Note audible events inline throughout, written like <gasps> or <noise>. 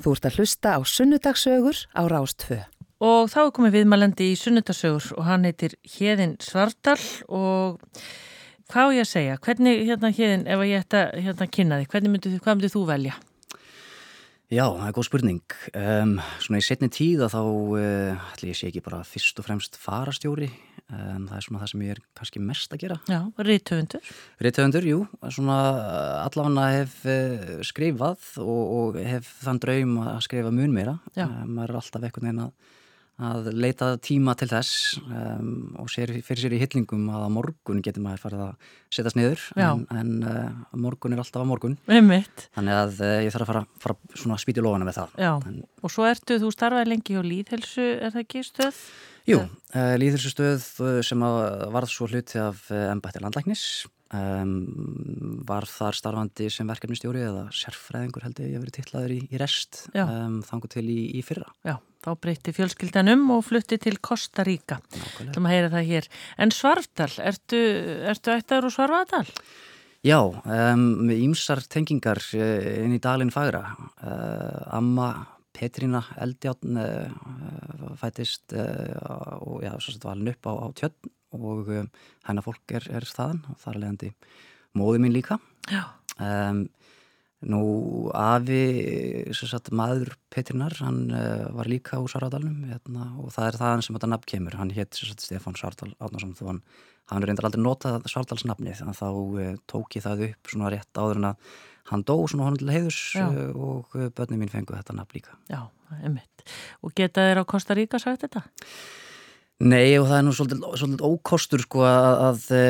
Þú ert að hlusta á Sunnudagsögur á Rástfö. Og þá er komið viðmælandi í Sunnudagsögur og hann heitir Hjeðin Svardal og hvað á ég að segja? Hvernig, hérna Hjeðin, ef ég ætta hérna kynna þig, hvernig myndið, hvað myndið þú velja? Já, það er góð spurning. Um, svona í setni tíða þá uh, ætla ég sé ekki bara fyrst og fremst farastjóri. Um, það er svona það sem ég er kannski mest að gera. Já, rítöfundur. Rítöfundur, jú. Svona allavega hef uh, skrifað og, og hef þann draum að skrifa mun meira. Um, maður er alltaf ekkert neina að að leita tíma til þess um, og sér, fyrir sér í hyllingum að á morgun getur maður farið að setjast niður Já. en, en uh, morgun er alltaf á morgun Einmitt. þannig að uh, ég þarf að fara, fara svona að spýti lofana með það en, Og svo ertu, þú starfaði lengi á Líðhelsu, er það ekki stöð? Jú, uh, Líðhelsu stöð sem varð svo hluti af ennbætti landlæknis Um, var þar starfandi sem verkefnistjóri eða sérfræðingur held ég að verið tillaður í, í rest um, þangu til í, í fyrra. Já, þá breyti fjölskyldanum og flutti til Kosta Ríka Þá maður heyra það hér. En Svarfdal, ertu, ertu ættar úr Svarfadal? Já, um, ímsar tengingar eh, inn í dalinn fagra. Uh, Amma Petrína Eldjárn uh, fætist uh, og já, svo sett valin upp á, á tjötn og um, hennar fólk er, er staðan og þar leiðandi móði mín líka. Um, nú Afi sagt, maður Petrinar hann uh, var líka úr Sarðardalunum hérna, og það er það sem þetta nafn kemur. Hann hétt Átnarsson þó hann, hann reyndar aldrei notað Sarðalsnafnið þannig að þá uh, tók ég það upp svona rétt áður en að hann dó svona honum til heiðus uh, og börnum mín fengu þetta nafn líka. Já, einmitt. Og geta þér á Kosta Ríka sagt þetta? Nei og það er nú svolítið, svolítið ókostur sko að, að e,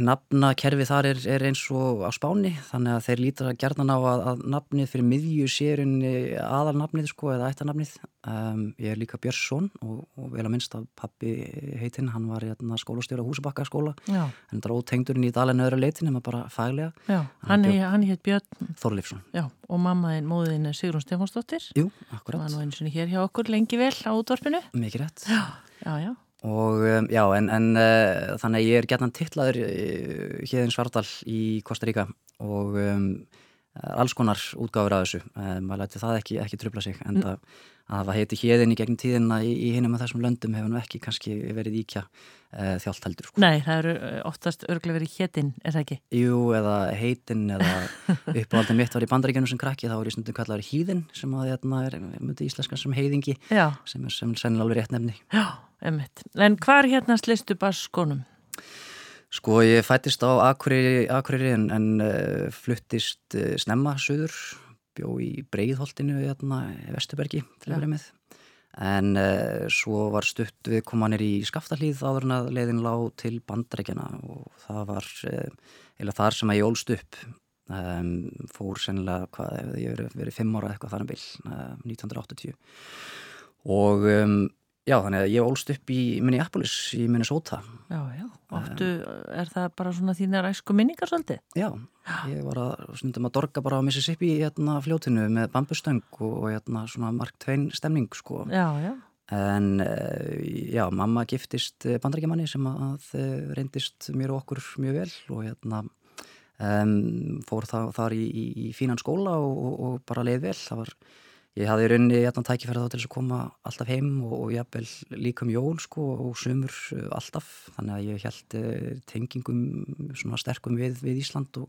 nafnakerfi þar er, er eins og á spáni. Þannig að þeir lítar að gerna ná að, að nafnið fyrir miðju sérin aðalnafnið sko eða ættanafnið um, ég er líka Björnsson og, og vel að minnst að pappi heitinn hann var hérna, skólastjóra Húsabakka skóla. Hann dróð tengdurinn í dalinu öðru leitin en maður bara faglega. Já, hann, hann, heit Björn. Þorleifsson. Já, og mammaðinn móðinn er Sigrun Stefánsdóttir. Jú, akkurat. Það var nú eins og hér hjá okkur lengi vel á útvarpinu. Mikið rétt. Já Já, já. Og um, já, en, en uh, þannig að ég er gætnan tillaður uh, hérðin Svardal í Kosta Ríka og um, alls konar útgáfur að þessu. Um, maður læti það ekki, ekki tröfla sig en það að það heiti hérðin í gegnum tíðina í, í hinum af þessum löndum hefur nú ekki kannski verið íkja uh, þjált heldur. Sko. Nei, það eru oftast örglega verið héttin, er það ekki? Jú, eða heitin eða <laughs> uppáhaldin mitt var í bandaríkjunum sem krakki, þá er í stundum kallaður hýðin sem að hérna er, myndi íslenska sem heiðingi já. sem er sem sennilega alveg rétt nefni. Já. Emitt. En hvar hérna slistu basskónum? Sko ég fættist á Akureyri, Akureyri en, en uh, fluttist uh, snemma söður, bjó í Breiðholtinu hérna í Vestubergi til að vera með. En uh, svo var stutt við komanir í Skaftalíð áður en að leiðin lág til bandrækjana og það var eða þar sem að ég ólst upp. Um, fór sennilega, hvað, ég verið, verið fimm ára eitthvað þar um vil, 1980 og um, Já, þannig að ég ólst upp í Minneapolis í Minnesota. Já, já. Óttu, er það bara svona þínar æsku minningar svolítið? Já, ég var að, snundum að dorga bara á Mississippi í hérna, fljótinu með bambustöng og, og hérna svona Mark Twain stemning, sko. Já, já. En já, mamma giftist bandarækjamanni sem að reyndist mér og okkur mjög vel og hérna um, fór það, þar í, í, í fínan skóla og, og bara leið vel. Það var Ég hafði raunni hérna tækifæri þá til að koma alltaf heim og, og jafnvel líka um jól sko og sumur uh, alltaf þannig að ég held uh, tengingum svona sterkum við, við Ísland og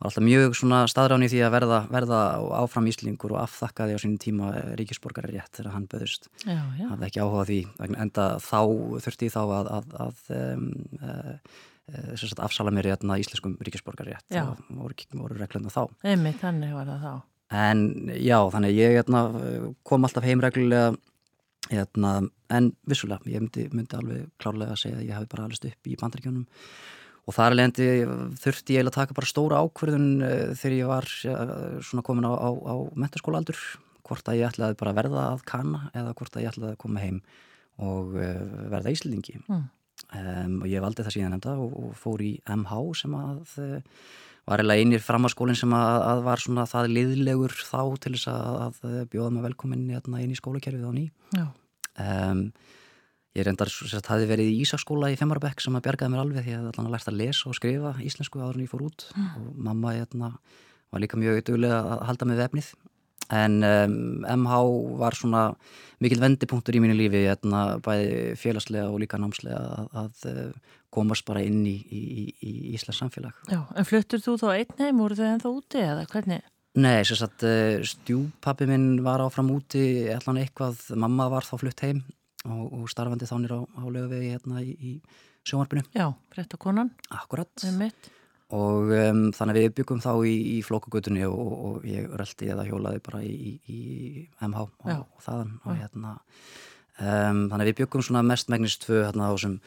var alltaf mjög svona staðráni því að verða, verða áfram Íslingur og afþakkaði á sínum tíma ríkisborgari rétt þegar hann böðust. Hefði ekki áhugað því enda þá þurfti þá að, að, að um, uh, afsala mér í íslenskum ríkisborgari rétt. Það voru, voru reglunda þá. Einmitt, þannig var það þá. En já, þannig ég hérna, kom alltaf heimreglulega hérna, en vissulega, ég myndi, myndi alveg klárlega að segja að ég hafi bara alveg upp í bandaríkjónum og þar lendi þurfti ég að taka bara stóra ákverðun uh, þegar ég var svona komin á, á, á mentaskóla aldur, hvort að ég ætlaði bara að verða að kana eða hvort að ég ætlaði að koma heim og uh, verða íslendingi mm. um, og ég valdi það síðan enda og, og fór í MH sem að var eiginlega einir framhanskólinn sem að, að var svona það liðlegur þá til þess að, að bjóða mig velkominn hérna, inn í skólakerfið á ný. Um, ég reyndar að það hefði verið í Ísaskóla í Femmarabekk sem að bjargaði mér alveg því að ég ætlaði að lært að lesa og skrifa íslensku áður en ég fór út. Mm. og mamma hérna, var líka mjög auðvitað að halda með vefnið en um, MH var svona mikil vendipunktur í mínu lífi hérna, bæði félagslega og líka námslega að, að komast bara inn í, í, í Íslands samfélag. Já, en fluttur þú þá einn heim, voru þau ennþá úti eða hvernig? Nei, sem sagt, uh, stjúpappi minn var áfram úti allan eitthvað, mamma var þá flutt heim og, og starfandi þánir á, á lögvegi hérna í, í sjónvarpinu. Já, á konan, Akkurat með mitt og um, þannig að við byggum þá í, í flókugutunni og, og, og ég röldi eða hjólaði bara í, í MH og, þaðan og hérna um, þannig að við byggum svona mest megnist tvö hérna á þessum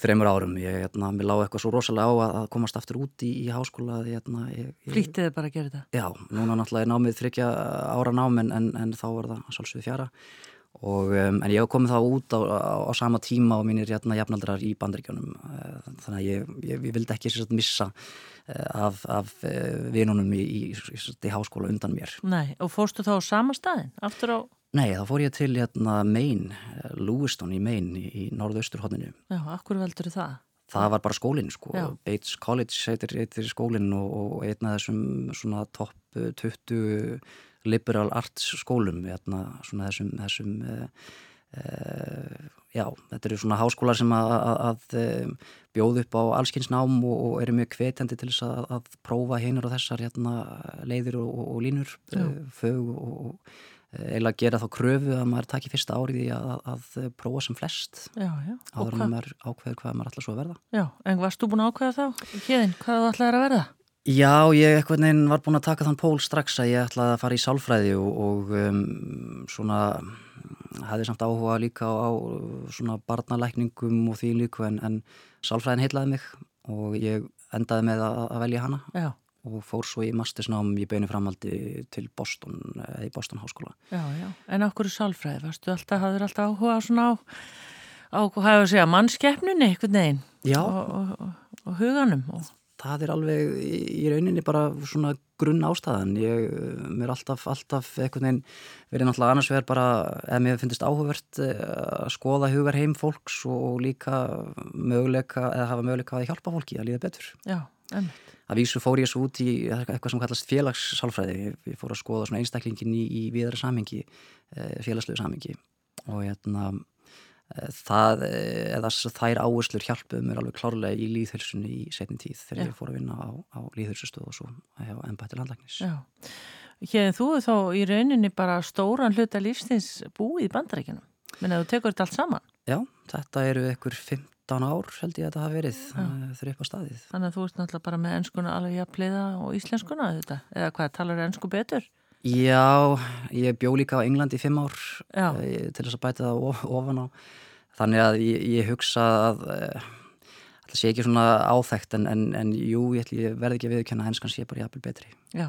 þreymur árum. Ég, hérna, mér lág eitthvað svo rosalega á að, komast aftur út í, í háskóla hérna, ég, ég, Flýttið bara að gera þetta? Já, núna náttúrulega er námið þryggja ára nám en, en, þá var það svolsvið fjara. Og, um, en ég hef komið þá út á, á, á sama tíma og mínir hérna, jafnaldrar í bandaríkjónum uh, þannig að ég, ég, ég vildi ekki sérst, missa uh, af, af uh, vinunum í, í, í, í háskóla undan mér. Nei, og fórstu þá á sama staðin, aftur á, Nei, þá fór ég til hérna, Maine, eh, Lewiston í Maine í, norðausturhóttinu já, akkur veldur það? það var bara skólinn sko Já. Bates College heitir, heitir skólinn og, og einn af þessum svona topp eh, 20 liberal arts skólum hérna, svona þessum, þessum uh, uh, já, þetta eru svona háskólar sem að, að, að eh, bjóðu upp á allskynnsnám og, og eru mjög hvetjandi til þess að, að prófa hinur og þessar hérna, leiðir og, og, línur fög og, eiginlega gera þá kröfu að maður taki fyrsta árið í að, að, prófa sem flest Já, já, áður en maður ákveður hvað maður ætla svo að verða. Já, en varst þú búin að ákveða þá, hérðin, hvað þú ætlaðir að verða? Já, ég eitthvað neginn var búin að taka þann pól strax að ég ætlaði að fara í sálfræði og, og um, svona hefði samt áhuga líka á, á svona barnalækningum og því líku en, en sálfræðin heitlaði mig og ég endaði með að, að velja hana. Já, og fór svo í mastersnám í beinu framhaldi til Boston, eða í Boston háskóla. já, já, en okkur er sálfræði, varstu alltaf, hafður alltaf áhuga svona á, á hefur að segja, mannskeppnunni, einhvern veginn? Já, og, og, og, huganum og, það er alveg í í rauninni bara svona grunn ástæðan. Ég, mér er alltaf, alltaf einhvern veginn verið náttúrulega annars vegar bara ef mér finnst áhugavert eh, að skoða hugar heim fólks og líka möguleika, eða hafa möguleika að hjálpa fólki að líða betur. já, emmitt, að vísu fór ég svo út í eitthvað sem kallast félagssálfræði. Ég fór að skoða svona einstaklingin í, í viðra samhengi eh, félagslegu samhengi. Og hérna eh, það, eh, eða þær áherslur hjálpuð mér alveg klárlega í líðhulsunni í setjum tíð þegar Já. ég fór að vinna á, á líðhulsustöð og svo á ennbættil handlagnis Hér, Þú er þá í rauninni bara stóran hluta lífstins búið í bandaríkinum menn að þú tekur þetta allt saman. Já, þetta eru ekkur 50 13 ár held ég að þetta hafi verið ja. þreip á staðið. Þannig að þú ert náttúrulega bara með enskuna alveg að pleiða og íslenskuna þetta, eða hvað, talar ensku betur? Já, ég bjó líka á England í 5 ár ég, eh, til þess að bæta það ofan á þannig að ég, ég hugsa að eh, það sé ekki svona áþægt en, en, en jú, ég, ég verð ekki að viðkjöna að enskan sé bara jafnvel betri. Já.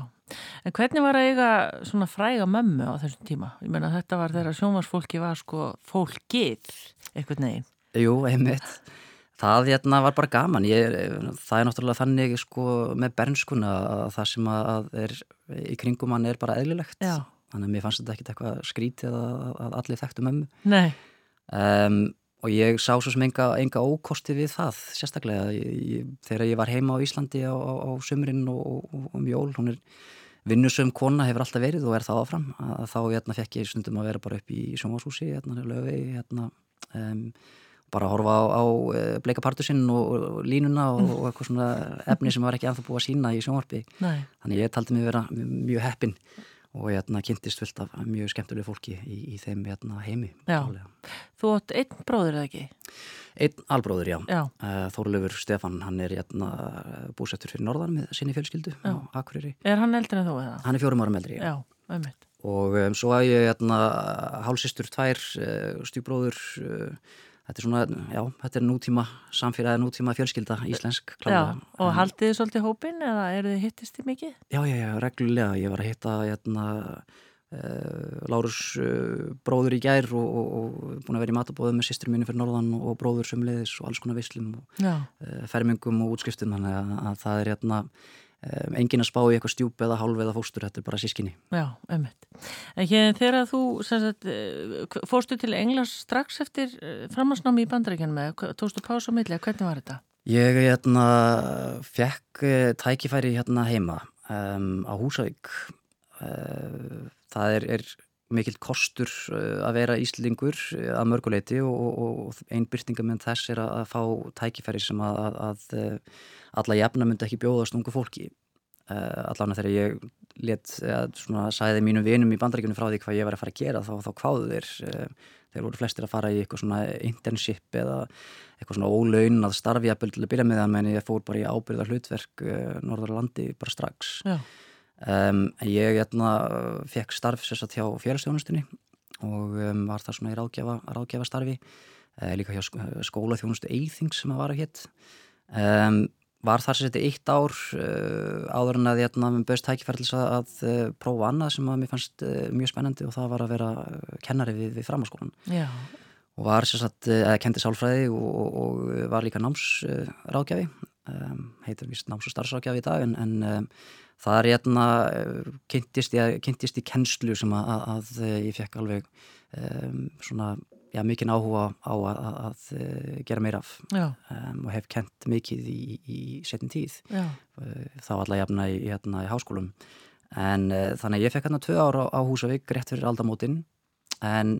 En hvernig var að eiga svona fræga mömmu á þessum tíma? Ég menna þetta var þegar sjónvarsfólki var sko fólkið eitthvað neginn. Jú, einmitt. Það hérna var bara gaman. Ég, það er náttúrulega þannig sko með bernskuna að það sem að er í kringum hann er bara eðlilegt. Já. Þannig að mér fannst þetta ekkit eitthvað skrítið að, að allir þekktu mömmu. Nei, Um, og ég sá svo sem enga, enga ókosti við það sérstaklega ég, ég, þegar ég var heima á Íslandi á, á, á sumrin og, og, og um jól hún er vinnusum kona hefur alltaf verið og er það áfram að þá hérna, fekk ég stundum að vera bara upp í sjónvashúsi hérna, löfi, hérna, um, bara að horfa á, á eh, bleika partusinn og, línuna og, og eitthvað svona efni sem var ekki anþá búið að sína í sjónvarpi nei, þannig ég taldi mig vera mjög heppin og hérna kynntist fullt af mjög skemmtilegu fólki í, í þeim hérna, heimi Já. þú átt einn bróður eða ekki? Einn albróður, já. Já, Uh, Þórlefur Stefan, hann er hérna, búsettur fyrir norðan með sinni fjölskyldu Já. er hann eldri en þú eða? Hann er fjórum árum eldri. Já, einmitt. Og um, svo að ég hérna, hálsistur tvær, uh, stjúbróður, þetta er svona, já, þetta er nútíma samfélagi, nútíma fjölskylda, íslensk, Já, klálega. og haldið þið svolítið hópin eða eru þið hittist þið mikið? Já, já, já, reglulega. Ég var að hitta hérna, uh, Lárus uh, bróður í gær og, og, og búin að vera í matabóðum með sýstur mínu fyrir norðan og, bróður sumleiðis og alls konar veislum og Já, uh, fermingum og útskriftum þannig að, að það er hérna um, engin að spá í eitthvað stjúp eða hálf eða fóstur, þetta er bara sískinni. já, einmitt. En hér þegar þú sagt, eh, fórstu til Englands strax eftir framhansnámi í bandaríkjanum eða tókstu pása á milli, hvernig var þetta? Ég hérna fekk uh, tækifæri hérna heima um, á Húsavík það er, er mikill kostur uh, að vera íslingur uh, að mörguleiti og, og, einn byrtingamenn þess er að, fá tækifæri sem að, að, að uh, alla jafna myndi ekki bjóðast ungu fólki. Allavega þegar ég let, svona, sæði mínu vinum í bandaríkunum frá því hvað ég var að fara að gera þá, þá kváðu þeir þeir voru flestir að fara í eitthvað svona internship eða eitthvað svona starfi að byrja að byrja með það menn ég fór bara í ábyrða hlutverk Norðurlandi bara strax. Já Um, ég hérna, fekk starf sér satt hjá félagsþjónustunni og um, var það svona í ráðgjafa, ráðgjafa starfi uh, líka hjá skólaþjónustu Eithings sem að vara hétt um, var þar sér þetta eitt ár uh, áður en að ég etna, bauðst tækifærlis að, uh, prófa annað sem að mér fannst mjög spennandi og það var að vera kennari við, við framháskólan og var sér satt, eða kendi sálfræði og, og, og var líka námsráðgjafi heitir vist náms- og starfsráðgjafi í dag en, en það er hérna kynntist, kynntist í kennslu sem að, að, að ég fekk alveg um, svona, já, mikinn áhuga á að, að gera meira af. Um, og hef kent mikið í, í setin tíð. Þá alla jafna í, hérna, í háskólum. En uh, þannig að ég fekk hérna tvö ára á Húsavík rétt fyrir aldamótin. En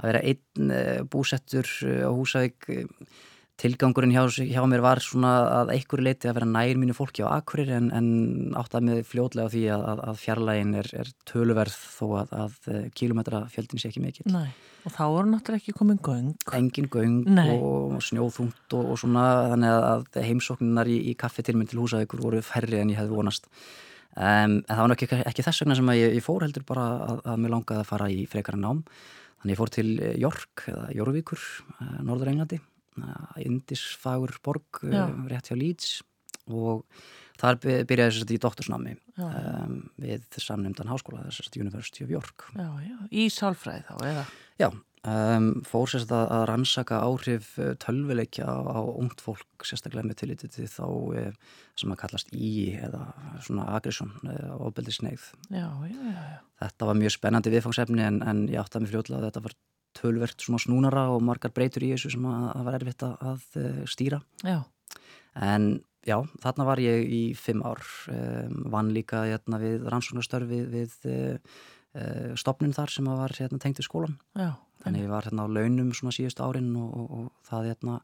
að vera einn uh, búsettur á Húsavík tilgangurinn hjá, hjá mér var svona að einhverju leiti að vera nær mínu fólki á akkurir en, en átt að með fljóðlega því að, að, að fjarlægin er, er töluverð þó að, að eh, kílometra fjöldin sé ekki mikill. Nei, og þá er náttúrulega ekki komin göng. Engin göng Nei. og snjóðhúnt og, og svona þannig að heimsókninar í, í kaffetilminn til húsaðugur voru færri en ég hefði vonast. Um, en það var ekki, ekki þess vegna sem ég, ég fór heldur bara að mér langaði að fara í frekara nám. Þannig ég fór til York eða Jórvíkur, eh, Norður Englandi indisfagur borg Já. Eh, rétt hjá Leeds og þar byrjaði að í doktorsnámi um, við samnefndan háskóla að University of York já, já. Í sálfræði þá, eða? Já, um, fór sérst að, að rannsaka áhrif eh, tölvileikja á, ungt fólk sérstaklega með tilliti til þá eh, sem að kallast í eða svona aggression eða ofbeldisneið Þetta var mjög spennandi viðfangsefni en, en ég átti að mig fljóðlega að þetta var tölvert svona snúnara og margar breytur í þessu sem að, að var erfitt að, að eh, stýra. Já. en já, þarna var ég í fimm ár um, vann líka hérna, við rannsóknarstörfi við, við uh, stopnin þar sem var hérna, tengt í skólan já, þannig ég var hérna á launum svona síðust árin og, og, og það hérna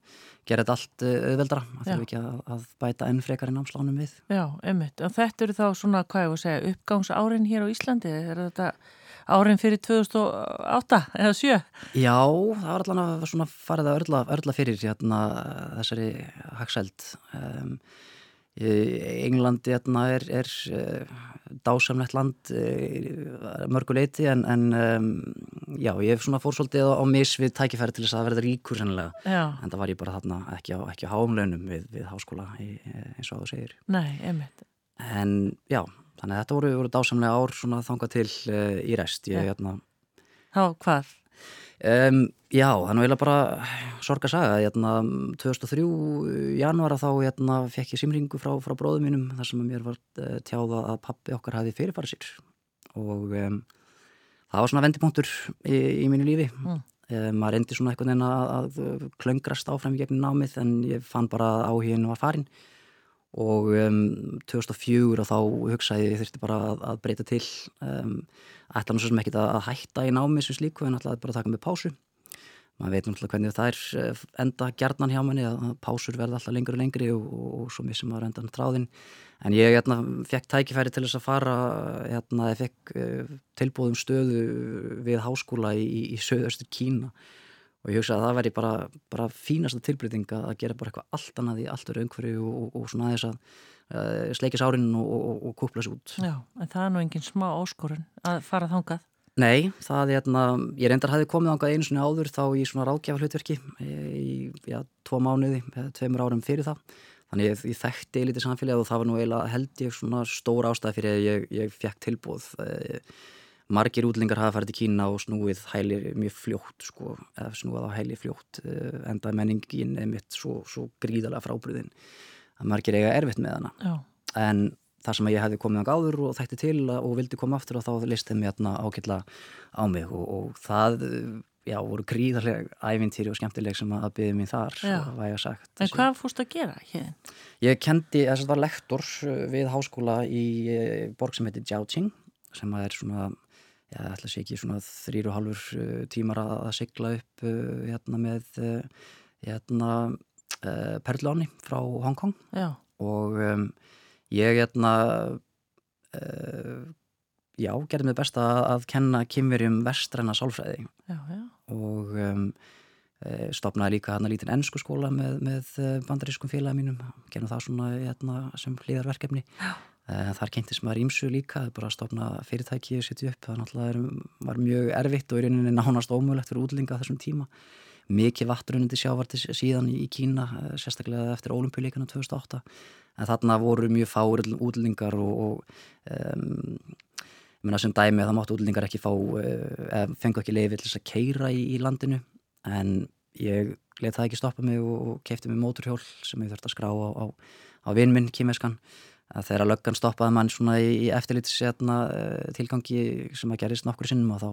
gerði allt auðveldra að þurfa ekki að, að bæta enn frekar en ámslánum við. Já, einmitt, og þetta eru þá svona, hvað ég voru að segja uppgangsárin hér á Íslandi, er þetta árin fyrir 2008 eða 7? Já, það var allavega svona farið að örla, örla fyrir hérna, þessari haxæld um, Englandi hérna, er, er uh, dásamlegt land uh, mörguleiti en, en um, já, ég fór svolítið á mis við tækifæri til þess að verða ríkur sennilega, en það var ég bara þarna ekki á, ekki á háumlaunum við, við háskóla í, eins og þú segir. Nei, einmitt. En já, Þannig að þetta voru, voru dásamlega ár svona þangað til uh, í rest. Ég, hérna, Þá hvað? Um, já, þannig að ég bara sorga að sagja. Hérna, 2003 janúara þá hérna, fekk ég simringu frá, frá bróðum mínum þar sem mér var uh, tjáða að pappi okkar hafi fyrirfarið sér. Og um, það var svona vendipunktur í, í mínu lífi. Mm. Um, maður reyndi svona eitthvað en að, að klöngrast áfram í gegnum námið en ég fann bara að áhugin var farin og um, 2004 og þá hugsaði ég þurfti bara að, að breyta til. Um, ætla nú svo sem ekki að hætta í námi sem slíku en ætlaði bara að taka með pásu. Maður veit náttúrulega hvernig það er eh, enda gerðnan hjá manni að pásur verða alltaf lengri og lengri og, og, og svo missum maður endan tráðin en ég hérna, fekk tækifæri til þess að fara hérna, ég fekk uh, tilbúðum stöðu við háskóla í, í söðaustur Kína og ég hugsa að það væri bara, bara fínasta tilbryting að gera bara eitthvað allt annað í allt öru umhverju og, og, og svona aðeins að uh, sleikja sárin og, og kúpla sér út. Já, en það er nú engin smá áskorun að fara þángað? Nei, það er hérna, ég reyndar hafi komið þángað einu svona áður þá í svona ráðgjafa hlutverki í, já, tvo mánuði, tveimur árum fyrir það. Þannig ég, ég þekkti lítið samfélagi og það var nú eiginlega held ég svona stór ástæði fyrir að ég, ég fekk tilbúð. Uh, margir útlingar hafa farið til Kína og snúið hælir mjög fljótt sko, eða snúið á hæli fljótt eh, enda menningin er mitt svo, svo gríðalega frábriðin að margir eiga erfitt með hana Já. en þar sem ég hefði komið á gáður og þætti til og vildi koma aftur og þá listið mér ákveðla á mig og, og það já, voru gríðarlega ævintýri og skemmtileg sem að byggði mér þar En hvað fórst að gera hér? Ég kendi, þess að það var lektor við háskóla í eh, borg sem heitir Jiaoqing sem er svona já, ætla sé ekki svona þrýru halvur uh, tímar að, sigla upp uh, hérna með uh, hérna Perláni frá Hongkong Já, og um, ég hérna uh, já, gerði mig best að, að kenna kynverjum vestræna sálfræði. Já, já. og um, stopnaði líka hann að lítinn ennsku skóla með, með eh, bandarískum félagi mínum. Genum það svona hérna, sem hlýðarverkefni þar kynntist maður ímsu líka bara að stopna fyrirtæki og setja upp. Það náttúrulega var mjög erfitt og í rauninni nánast ómögulegt fyrir útlinga þessum tíma. Mikið vatrunundi sjávarti síðan í Kína sérstaklega eftir ólimpíuleikana 2008 en þarna voru mjög fári útlingar og, og um, sem dæmi að það máttu útlendingar ekki fá eða fengu ekki leiði til þess að keira í, í landinu. En ég let það ekki stoppa mig og, og kefti mig móturhjól sem ég þurfti að skrá á, á, á vinn minn kímeskan að þegar löggan stoppaði mann svona í, í eftirlítis hérna, tilgangi sem að gerist nokkur sinnum og þá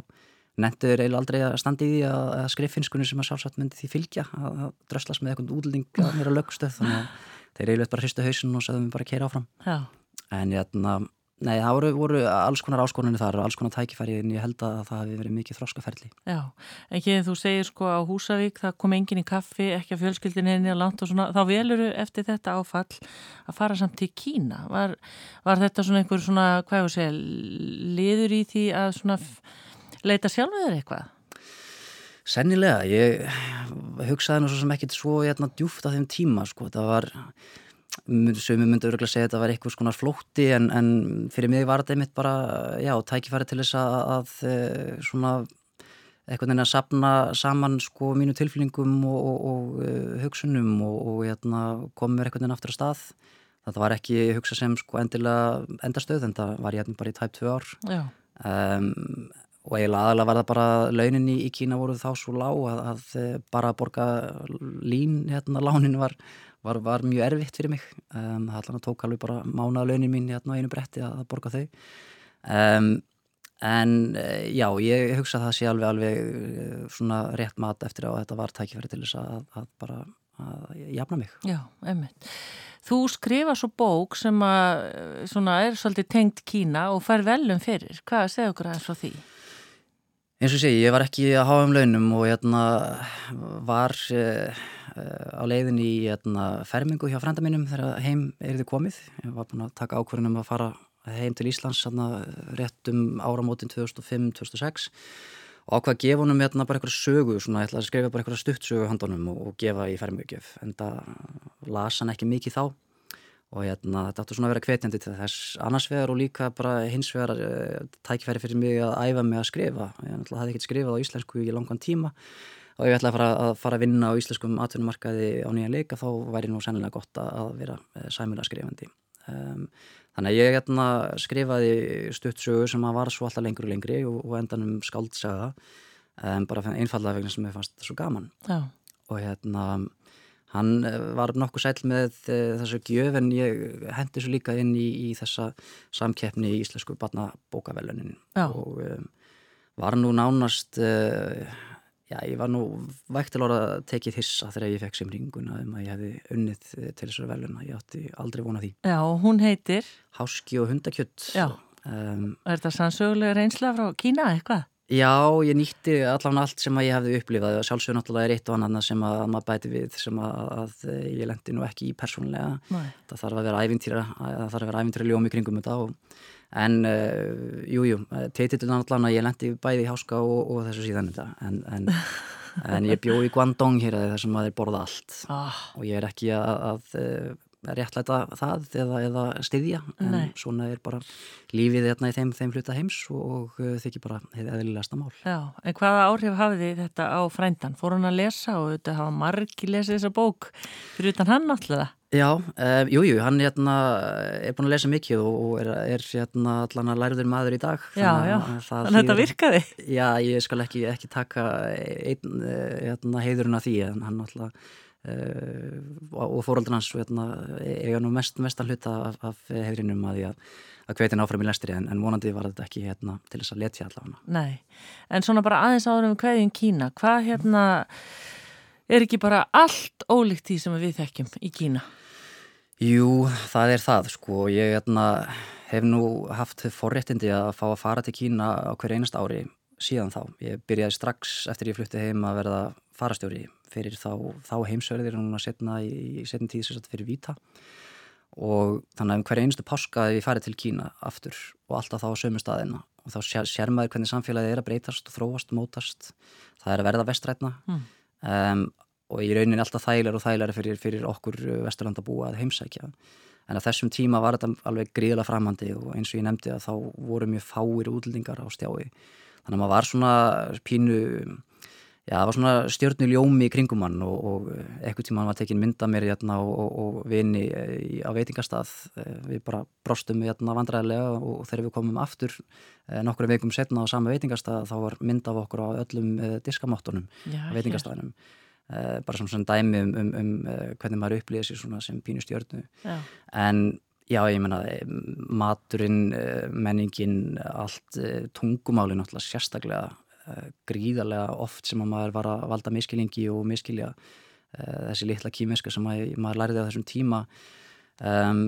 nendur eiginlega aldrei að standi í því að, að skriffinskunni sem að sjálfsagt myndi því fylgja að, að dröslas með eitthvað útlending að að lögstöð þannig að þeir eiginlega bara hristu hausin og sagðum bara að keira áfram Já. en hérna Nei, það voru, voru alls konar áskonunni þar og alls konar tækifæri en ég held að það hefði verið mikið þróskaferli. Já, en ekki þú segir sko á Húsavík það kom engin í kaffi, ekki að fjölskyldin henni að langt og svona, þá veluru eftir þetta áfall að fara samt til Kína. Var, var þetta svona einhver svona, hvað ég voru að segja, liður í því að svona leita sjálfur eitthvað? Sennilega, ég hugsaði nú svo sem ekkit svo hérna djúft á þeim tíma sko, það var sem ég myndi öruglega segja að þetta var eitthvað svona flótti en, en fyrir mig var þetta einmitt bara, já, tækifæri til þess að, að eh, svona eitthvað neina að sapna saman sko mínu tilflingum og, og, og uh, hugsunum og, og hérna, komur eitthvað neina aftur að stað. Þetta var ekki hugsa sem sko endilega endastöð en það var ég hérna bara í tæp tvö ár. Um, og eiginlega aðalega var það bara launin í, í Kína voruð þá svo lág að, að eh, bara að borga lín hérna lánin var var, var mjög erfitt fyrir mig um, það tók alveg bara mánaða launin mín á einu bretti að, að borga þau um, en eh, já, ég hugsa að það sé alveg alveg eh, svona rétt mat eftir að þetta var tækifæri til þess að, að bara að jafna mig Já, einmitt Þú skrifa svo bók sem að svona, er svolítið tengt Kína og fær velum fyrir. Hvað segðu okkur aðeins frá því? Eins og sé, ég var ekki að hafa um launum og hérna var uh, á leiðin í hérna, fermingu hjá frænda mínum þegar heim er þið komið. Ég var búin að taka ákvörðunum að fara heim til Íslands hérna, rétt um áramótin 2005-2006 og ákvað að gefa honum bara eitthvað sögu, svona, ég ætlaði að skrifa bara eitthvað stuttsögu handonum og, og gefa í fermugjöf en það las hann ekki mikið þá og hérna þetta áttu svona að vera kvetjandi til þess. Annars vegar og líka bara hins vegar uh, tækifæri fyrir mig að æfa mig að skrifa. Ég ætlaði að ekkert skrifað á íslensku í langan tíma. Og ég ætlaði að fara að, fara að vinna á íslenskum atvinnumarkaði á nýjan leika þá væri nú sennilega gott að vera uh, sæmulega skrifandi. Um, Þannig að ég hérna, skrifaði stuttsögu sem var svo alltaf lengri og lengri og, og endanum skaldsaga um, bara einfallega vegna sem ég fannst svo gaman. Já. og hérna hann var nokkuð sæl með uh, þessu gjöf en ég hendi svo líka inn í, í þessa samkeppni í Íslensku barnabókavelunin og um, var nú nánast uh, Já, ég var nú vægt til orða tekið hissa þegar ég fekk sem ringuna um að ég hefði unnið til þessari veluna. Ég átti aldrei vona því. Já, og hún heitir? Háski og hundakjött. Já, um, er þetta sannsögulega reynsla frá Kína eitthvað? Já, ég nýtti allan allt sem að ég hefði upplifað og sjálfsögur náttúrulega er eitt og annan sem að maður bæti við sem að, að ég lendi nú ekki í persónulega. Nei. Það þarf að vera ævintýra, það þarf að vera ævintýra ljómi kringum þetta og en jújú, uh, jú, teitillin allan að ég lendi bæði í háska og, og þessu síðan þetta en, en, en ég bjó í Guangdong hér þar sem maður borða allt ah. og ég er ekki að, að uh, réttlæta það eða, eða styðja en Nei. svona er bara lífið hérna í þeim, þeim hluta heims og uh, þykir bara eðlilegasta mál Já, en hvaða áhrif hafið þið þetta á frændan? Fór hann að lesa og þetta hafa margi lesið þessa bók fyrir utan hann náttúrulega? Já, um, jújú, jú, hann hérna, er búin að lesa mikið og er, er hérna, allan að læruður maður í dag Já, já, þannig að þetta virkaði Já, ég skal ekki, ekki taka einn hérna, heiðurinn af því en hann alltaf og fóröldur hans hérna, eiga nú mest, mest að hluta af, af heiðurinnum að því að að hvetin áfram í lestri en, en vonandi var þetta ekki hérna, til þess að letja allavega. Nei, en svona bara aðeins áður um hveðin Kína, hvað hérna er ekki bara allt ólíkt því sem við þekkjum í Kína? Jú, það er það sko, ég hérna hef nú haft forréttindi að fá að fara til Kína á hverju einast ári síðan þá. Ég byrjaði strax eftir ég flutti heim að verða farastjóri fyrir þá, þá heimsverðir núna setna í setjum tíð sagt fyrir Víta og þannig að um hverju einustu páska ég farið til Kína aftur og alltaf þá á sömu staðina og þá sér, sér maður hvernig samfélagið er að breytast og þróast, mótast. Það er að verða vestrætna mm. um, og í rauninni alltaf þægilegar og þægilegar fyrir, fyrir okkur vesturlandabúa að heimsækja. En að þessum tíma var þetta alveg gríðilega framhandi og eins og ég nefndi að þá voru mjög fáir útlendingar á stjái þannig að maður var svona pínu já, það var svona stjörnuljómi í kringum hann og, og ekkert tíma hann var tekin mynda mér hérna, og, og, og vini á veitingastað. Við bara brostum hérna vandræðilega og þegar við komum aftur eh, nokkru veikum setna á sama veitingastað þá var mynd af okkur á öllum eh, diskamáttunum á veitingastaðinum Uh, bara svona dæmi um, um, um hvernig maður upplýðir sér svona sem pínu stjórnu en já ég menna maturinn, menningin allt tungumálinn alltaf sérstaklega gríðarlega oft sem maður var að valda miskilingi og miskilja þessi litla kímiska sem maður, maður læriði á þessum tíma um,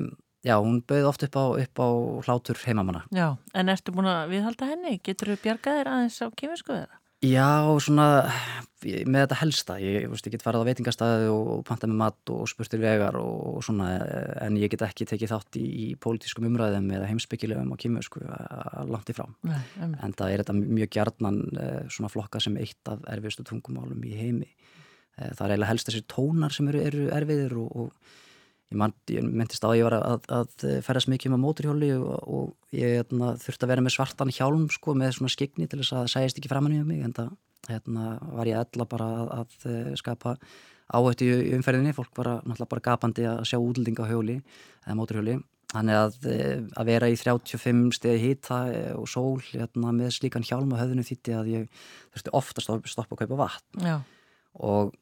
já hún bauði oft upp á, upp á hlátur heimamanna Já, en ertu búin að viðhalda henni? Getur þú bjargaðir aðeins á kímisku eða? Já, svona með þetta helsta, ég, veist, ég get farið á veitingastæði og panta með mat og spurtir vegar og, og svona, en ég get ekki tekið þátt í, í pólitískum umræðum eða heimsbyggilegum og kýmjösku langt í frá. Nei, en það er þetta mjög gjarnan eh, svona flokka sem eitt af erfiðstu tungumálum í heimi. Eh, það er eiginlega helst þessi tónar sem eru, eru erfiðir og, og Ég, man, ég myndist á að ég var að, að ferðast mikið með móturhjóli og, og ég hérna, þurfti að vera með svartan hjálm sko, með svona skigni til þess að það sæðist ekki framann í mig en það hérna, var ég ella bara að, að eh, skapa áhættu í umferðinni, fólk var náttúrulega bara gapandi að sjá útlendinga á hjóli eða móturhjóli, þannig að, eh, að vera í 35 stegi hýta eh, og sól hérna, með slíkan hjálm á höfðinu þýtti að ég þurfti ofta að stoppa að kaupa vatn. Já. og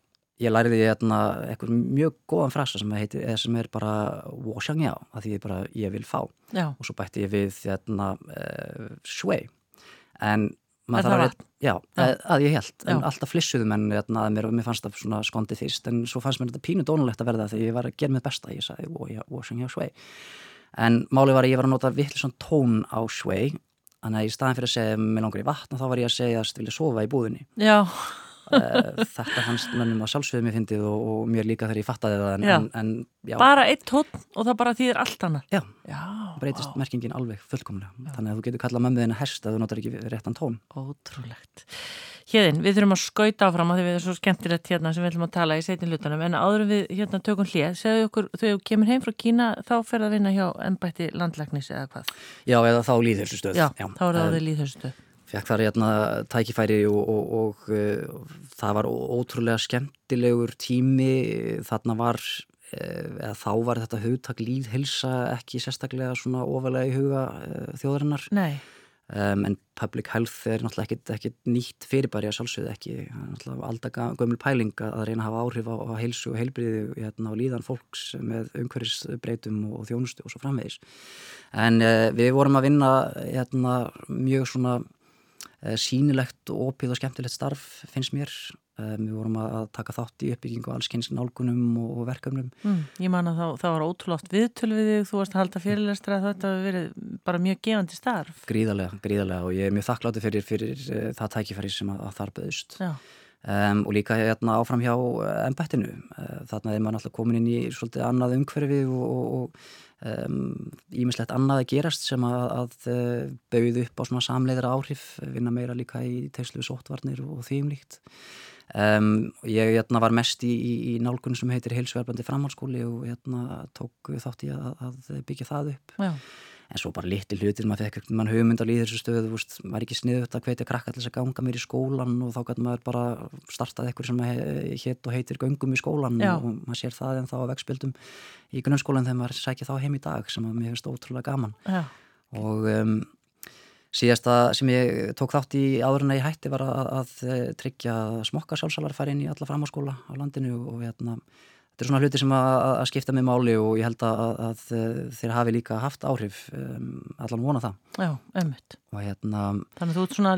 ég læriði hérna eitthvað mjög góðan frasa sem, heitir, sem er bara washangja að því ég bara ég vil fá. Já. og svo bætti ég við hérna uh, sway en maður þarf að, já, að, að ég held en já. alltaf flissuðum en hérna, mér, mér fannst það svona skondið fyrst en svo fannst mér þetta pínu dónulegt að verða þegar ég var að gera mitt besta. Ég sagði washangja sway. En málið var að ég var að nota vittlisson tón á sway þannig að í staðin fyrir að segja mig langar í vatn þá var ég að segja að vilja sofa í búðinni. Já þetta fannst mönnum að sjálfsögðu mér fyndið og, og mér líka þegar ég fattaði það en, en, en, Bara eitt tótt og það bara þýðir allt hana Já, já breytist á. merkingin alveg fullkomlega. Þannig að þú getur kallað mömmuðina hest að þú notar ekki réttan tón. Ótrúlegt. Hérðin, við þurfum að skauta áfram að því við erum svo skemmtilegt hérna sem við ætlum að tala í setin lutanum en áðurum við hérna tökum hlið segðu okkur, þú kemur heim frá Kína þá fer að vinna hjá ennbætti landlæknis eða hvað? Já, eða þá líðhjörsustöð Já, Já, þá er það líðhjörsustöð fekk þar hérna tækifæri og, og, og uh, það var ótrúlega skemmtilegur tími. Þarna var uh, eða þá var þetta hugtak líðhilsa ekki sérstaklega svona ofalega í huga uh, þjóðarinnar. Um, en public health er náttúrulega ekkit nýtt fyrirbæri að sjálfsögðu ekki. Alltaf gömul pæling að reyna að hafa áhrif á, á heilsu og heilbriði hérna, og líðan fólks með umhverfisbreytum og þjónustu og svo framvegis. En við vorum að vinna hérna, mjög svona Eh, sínilegt og opið og skemmtilegt starf finnst mér. Um, við vorum að taka þátt í uppbyggingu allskynns nálgunum og verkefnum. Mm, Ég man að það, það var ótrúlátt viðtöl við þig þú varst að halda fyrirlestra að þetta hefur verið bara mjög gefandi starf. Gríðarlega, gríðarlega og ég er mjög þakklátti fyrir, fyrir uh, það tækifæri sem að, að þar beðust um, og líka hérna áfram hjá ennbættinu uh, þarna er maður alltaf komin inn í svolítið annað umhverfi og, og, og ímislegt um, annað að gerast sem að, að uh, bauð upp á svona samleiðra áhrif vinna meira líka í tegslu sóttvarnir og þýmlíkt um, ég hérna, var mest í, í, í nálgun sem heitir heilsuverbandi framhalskóli og hérna, tók þátt í að, að byggja það upp. Já en svo bara litli hlutir, maður fekk mann hugmyndal í þessu stöðu, veist, maður er ekki sniðut að hvetja krakka til þess að ganga mér í skólan og þá kannu maður bara startað eitthvað sem hétt og heitir göngum í skólan Já. og maður sér það en þá að vegspildum í grunnskólan þegar maður sækja þá heim í dag sem að mér finnst ótrúlega gaman Já. og um, síðasta sem ég tók þátt í áður en að ég hætti var að, að tryggja smokka sjálfsalar fær inn í alla framháskóla á landinu og hérna þetta er svona hluti sem að, að skipta með máli og ég held að, að þeir hafi líka haft áhrif um, allan vona það Já, ömmut hérna, Þannig að þú ert svona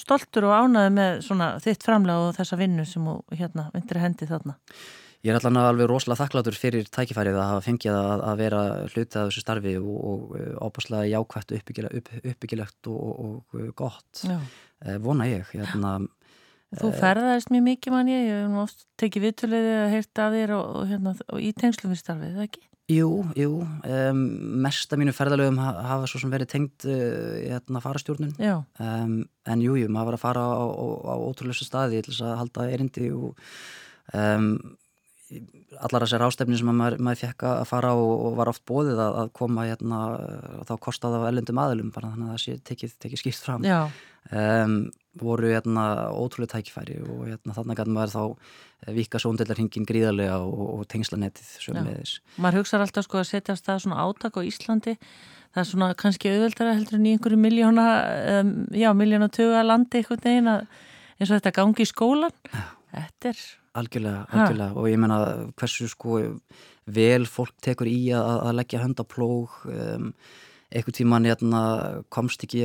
stoltur og ánaði með svona þitt framlega og þessa vinnu sem þú hérna vindir að hendi þarna Ég er allan alveg rosalega þakklátur fyrir tækifærið að hafa fengið að, að vera hluti af þessu starfi og, og óbúslega jákvægt uppbyggilegt, upp, uppbyggilegt og, og, og gott, Já. vona ég. Hérna, Þú ferðaðist mjög mikið mann ég, ég hef nú oft tekið viðtöluðið að heyrta að þér og, og, hérna, og í tengslu við starfið, það ekki? Jú, jú, um, mest af mínu ferðalögum hafa svo sem verið tengt uh, hérna farastjórnun um, en jú, jú, maður var að fara á, á, á ótrúlega staði til þess að halda erindi og um, allar þessar ástefni sem maður, maður fekk að fara og, og var oft bóðið að, að koma hérna, þá kostaði á ellendum aðlum bara þannig að það sé tekið, tekið skýrt fram um, voru hérna ótrúlega tækifæri og hérna þannig að maður þá vika sóndillarhingin gríðarlega og, og tengslanettið sömulegis. Maður hugsaður alltaf sko að setja á stað svona átak á Íslandi það er svona kannski auðveldara heldur en í einhverju miljóna, um, já miljóna tuga landi eitthvað neina eins og þetta gangi í skólan. Þetta er Algjörlega, algjörlega ha. og ég menna hversu sko vel fólk tekur í að, að leggja hönd á plóg um, eitthvað tíman hérna, komst ekki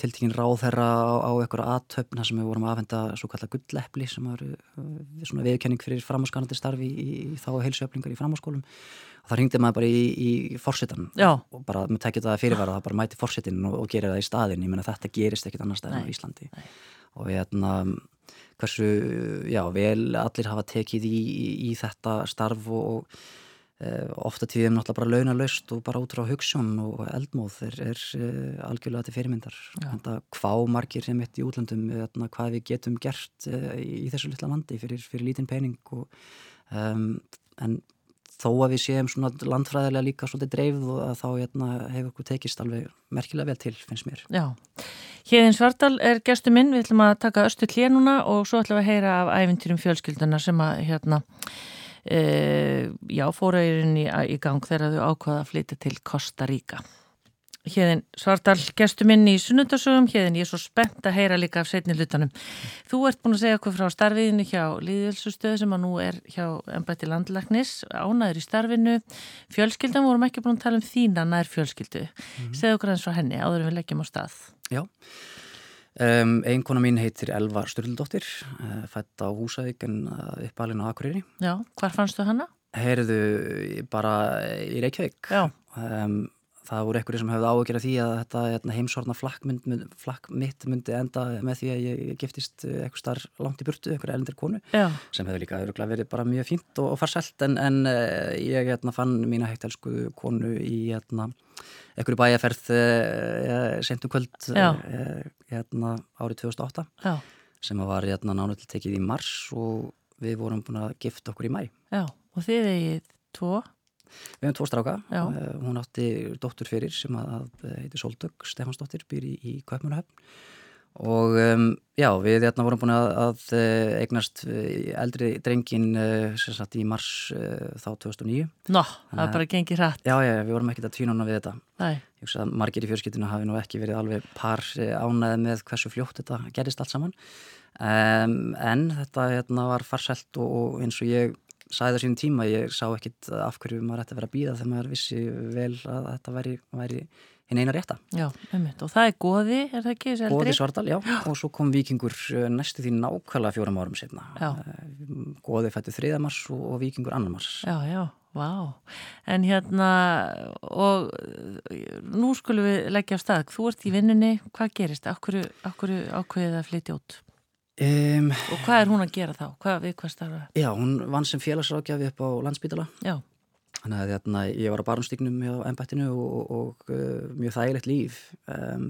tiltingin ráð þeirra á, á eitthvað aðtöfna sem við vorum að afhenda svo kallar gulleppli sem var svona viðkenning fyrir framháskanandi starfi í, í þá heilsuöflingar í framháskólum og það ringdi maður bara í, í fórsetan og bara með tekið það fyrirvara það bara mæti fórsetin og, og gerir það í staðin ég menna þetta gerist ekkit annar staðin á Íslandi. Nei. og hérna hversu já, vel allir hafa tekið í, í, í þetta starf og, og ofta tíðum náttúrulega bara launalaust og bara út frá hugssjón og eldmóð er, er e, algjörlega til fyrirmyndar. Hvað margir sem mitt í útlöndum eðna, hvað við getum gert í þessu litla landi fyrir, fyrir lítinn pening og, um, en þó að við séum svona landfræðilega líka svolítið dreifð og þá hérna, hefur okkur tekist alveg merkilega vel til, finnst mér. Já, Híðin Svardal er gestu minn, við ætlum að taka östu klénuna og svo ætlum við að heyra af æfintýrum fjölskylduna sem að hérna, e, já, fóra í, í gang þegar þau ákvaða að flytja til Costa Rica. Híðin Svardal, gestu minn í sunnundasögum, híðin ég er svo spennt að heyra líka af setni hlutanum. Þú ert búin að segja okkur frá starfiðinu hjá Líðilsustöðu sem að nú er hjá Embætti Landlagnis, ánæður í starfinu, fjölskyldan vorum ekki búin að tala um þína nær fjölskyldu. Mm -hmm. Segðu okkur eins frá henni áður við leggjum á stað. Já, um, einkona mín heitir Elva Sturldóttir, uh, fætt á Húsavík en uh, uppalinn á Akureyri. Já, hvar fannstu hana? Heyrðu bara í Reykjavík. Já. Um, það voru einhverju sem hefði áökjara því að þetta hérna, heimsorna flakk, mynd, flakk mitt myndi enda með því að ég giftist eh, eitthvað starf langt í burtu, einhverja elendir konu Já. sem hefði líka verið bara mjög fínt og, og farsælt en, en eh, ég hérna, fann mína heitt elsku konu í hérna, einhverju bæjarferð eh, sentum kvöld hérna, árið 2008 Já. sem var nánuðil tekið í mars og við vorum búin að gifta okkur í mæ Já, og þið eigið tvo Við hefum tvo stráka, uh, hún átti dóttur fyrir sem að heitir Soldögg Stefansdóttir, býr í, í Kaupmannahöfn og um, já, við hérna vorum búin að, að eignast eldri drengin sem satt í mars uh, þá 2009. Nó, það er bara gengið hrætt. Já, já, við vorum ekkert að tvínuna við þetta. Nei. Ég hugsa að margir í fjörskiptinu hafi nú ekki verið alveg par ánæði með hversu fljótt þetta gerist allt saman um, en þetta hérna var farsælt og, og eins og ég sæði á sínum tíma, ég sá ekkit af hverju maður ætti að vera að býða þegar maður vissi vel að þetta væri, væri hinn eina rétta. Já, einmitt. Og það er goði, er það ekki? Goði Svardal, já. já. Og svo kom vikingur næstu því nákvæmlega fjórum árum setna. Já. Goði fætti þriðamars og, og vikingur annarmars. Já, já, vá. En hérna, og nú skulum við leggja á stað. Þú ert í vinnunni, hvað gerist? Akkur, akkur ákveðið að flytja út? Um, og hvað er hún að gera þá? Hvað, við hvað starfa? Já, hún vann sem félagsrákjafi upp á landsbytala Já Þannig að þarna, ég var á barnstignum hjá ennbættinu og, og, og uh, mjög þægilegt líf um,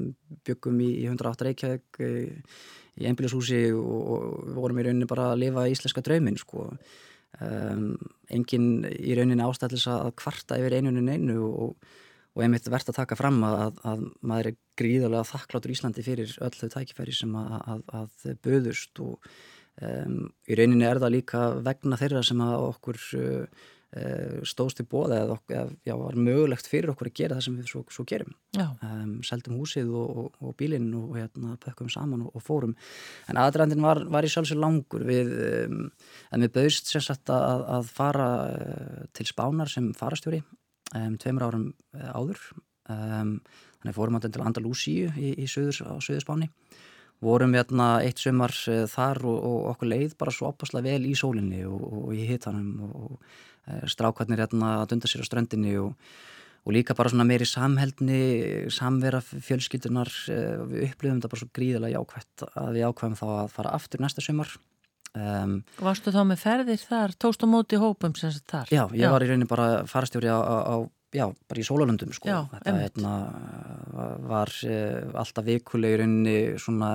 byggum í, í 108 Reykjavík uh, í einbílashúsi og, og vorum í rauninni bara að lifa íslenska draumin sko. um, engin í rauninni ástæðlis að kvarta yfir einuninu einu og og einmitt verðt að taka fram að, að maður er gríðarlega þakklátur Íslandi fyrir öll þau tækifæri sem að, að, að böðust og um, í rauninni er það líka vegna þeirra sem að okkur uh, stóðst í bóða eða okkur, já, var mögulegt fyrir okkur að gera það sem við svo, svo gerum. Um, seldum húsið og, og, og bílinn og hérna pökkum saman og, og fórum. En aðrændin var, var í sjálfsög langur við, um, en við bauðst sem sagt að fara uh, til Spánar sem farastjóri um, tveimur árum uh, áður um, þannig fórum við til Andalúsíu í, í söður, á Suðurspáni vorum hérna eitt sumar uh, þar og, og okkur leið bara svo opaslega vel í sólinni og, og í hitanum og uh, strákvarnir hérna að dunda sér á ströndinni og, og líka bara svona meiri samheldni, samvera fjölskyldunar, við upplifum þetta bara svo gríðilega jákvæmt að við ákvæmum þá að fara aftur næsta sumar. Um, Varstu þá með ferðir þar, tóst á móti hópum sem þetta þar? Já, ég já. var í rauninni bara farastjóri á, á já, bara í sólalöndum sko. Já, þetta hérna, var uh, alltaf vikuleg í rauninni svona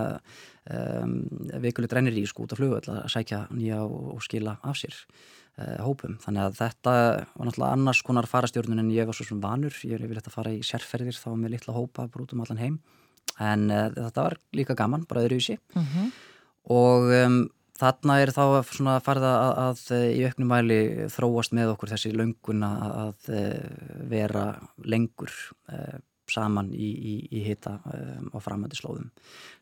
um, vikuleg drænir í sko út af flugu að sækja nýja og, og skila af sér uh, hópum. Þannig að þetta var náttúrulega annars konar farastjórnun en ég var svo svona vanur. Ég er yfirleitt að fara í sérferðir þá með litla hópa brútum allan heim. En uh, þetta var líka gaman, bara öðruvísi. -huh. Mhm. Og um, Þarna er þá svona farða að, að í auknum mæli þróast með okkur þessi löngun að vera lengur eh, saman í, í, í hita um, á framöndi slóðum.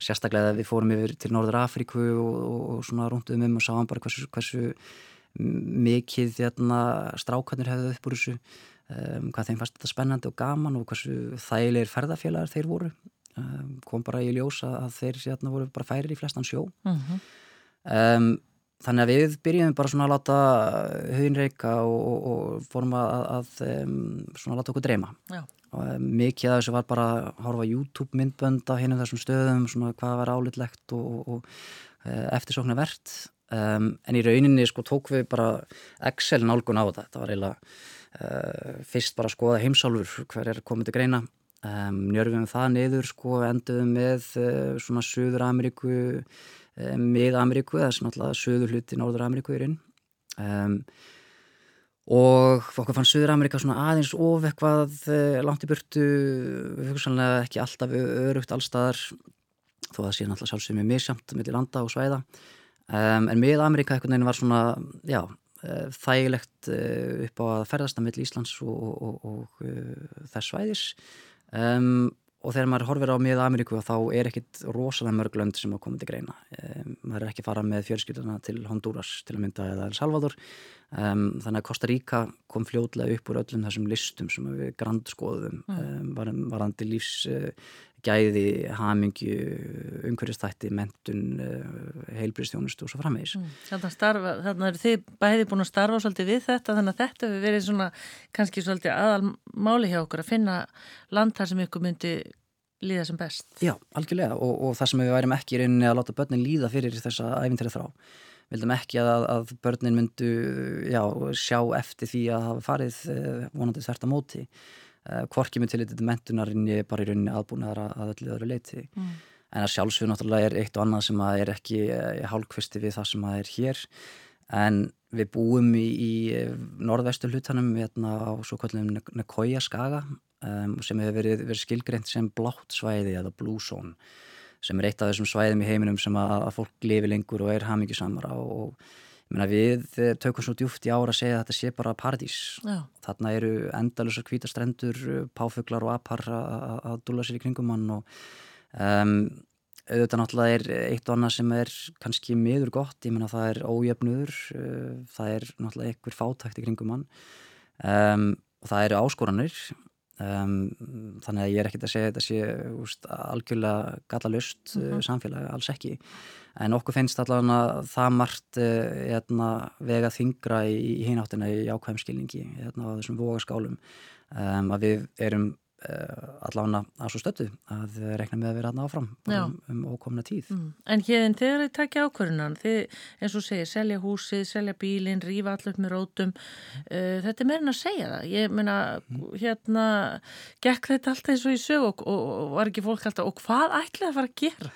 Sérstaklega við fórum yfir til Norður Afríku og, og, og svona rúnduðum um og sáum bara hversu, hversu mikið þérna, strákarnir hefðu upp úr þessu, um, hvað þeim fannst þetta spennandi og gaman og hversu þægilegir ferðarfélagar þeir voru. Um, kom bara í ljósa að þeir þérna, voru bara færir í flestan sjó. Uh mhm. -huh. Um, þannig að við byrjum bara svona að láta huginreika og, og, og fórum að, að um, svona að láta okkur dreyma. Já. og um, mikið af þessu var bara að horfa YouTube myndbönd á hinn um þessum stöðum svona hvað var álitlegt og, og uh, eftirsóknar verðt en í rauninni sko tók við bara Excel nálgun á þetta. Þetta var eiginlega uh, fyrst bara að skoða heimsálfur hver er komið til greina. Njörfum það niður sko enduðum með uh, svona Suður Ameríku Eh, með Ameríku, það er svona alltaf söður hluti Norður Ameríku í raun. Um, og okkur fann Söður Ameríka svona aðeins of eitthvað uh, langt í burtu. Hugsanlega ekki alltaf örugt allstaðar þó að það sé náttúrulega sjálfsögum með misjamt með landa og svæða. Um, en með Ameríka eitthvað neina var svona já, uh, þægilegt upp á að ferðast að mill Íslands og, og, og, og þess svæðis. Um, og þegar maður horfir á miða Ameríku þá er ekkit rosalega mörg lönd sem að koma til greina. Um, maður er ekki fara með fjölskylduna til Honduras til að mynda eða El Salvador. Um, þannig að Costa Rica kom fljóðlega upp úr öllum þessum listum sem við grandskoðum um, varandi lífs uh, gæði, hamingju, umhverjastætti, mentun, uh, heilbristjónustu og svo framvegis. Þannig að þið bæði búin að starfa svolítið við þetta, þannig að þetta hefur verið svona kannski svolítið aðal máli hjá okkur að finna land þar sem ykkur myndi líða sem best. Já, algjörlega og, og það sem við værim ekki í rauninni að láta börnin líða fyrir þessa æfintrið þrá. Vildum ekki að, að börnin myndu já, sjá eftir því að hafa farið eh, vonandi þert að móti kvorki með til þetta mentunarinn ég er bara í rauninni aðbúnaðar að öllu öðru leiti mm. en að sjálfsögur náttúrulega er eitt og annað sem að er ekki eh, hálfkvisti við það sem að er hér en við búum í, í eh, norðvestu hlutanum hérna á svo kallum Nekoja skaga um, sem hefur verið, verið skilgreint sem blátt svæði eða blue zone sem er eitt af þessum svæðum í heiminum sem að, að fólk lifi lengur og er hamingisamara og Meina, við eh, tökum svo djúft í ára að segja að þetta sé bara paradís. Já. Þarna eru endalusar kvítastrendur, eh, páfuglar og apar að dúla sér í kringum hann og um, auðvitað náttúrulega er eitt og annað sem er kannski miður gott. Ég menna það er ójöfnuður, uh, það er náttúrulega einhver fátækt í kringum hann um, og það eru áskoranir. Um, þannig að ég er ekkert að segja þetta sé úst, algjörlega galla lust uh -huh. Mhm. samfélagi, alls ekki en okkur finnst allavega það margt uh, vega þingra í, í hináttina í ákvæmskilningi hérna, á þessum vogaskálum um, að við erum Eh, allavega að svo stöttu að rekna með að vera aðna áfram um, um ókomna tíð. Mm. En hérna þegar þið takja ákvörunan þið eins og segir, selja húsið, selja bílinn rífa allir með rótum uh, þetta er meirinn að segja það. Ég meina, hérna gekk þetta alltaf eins og í sög og, og, og var ekki fólk alltaf, og hvað ætlaði að fara að gera?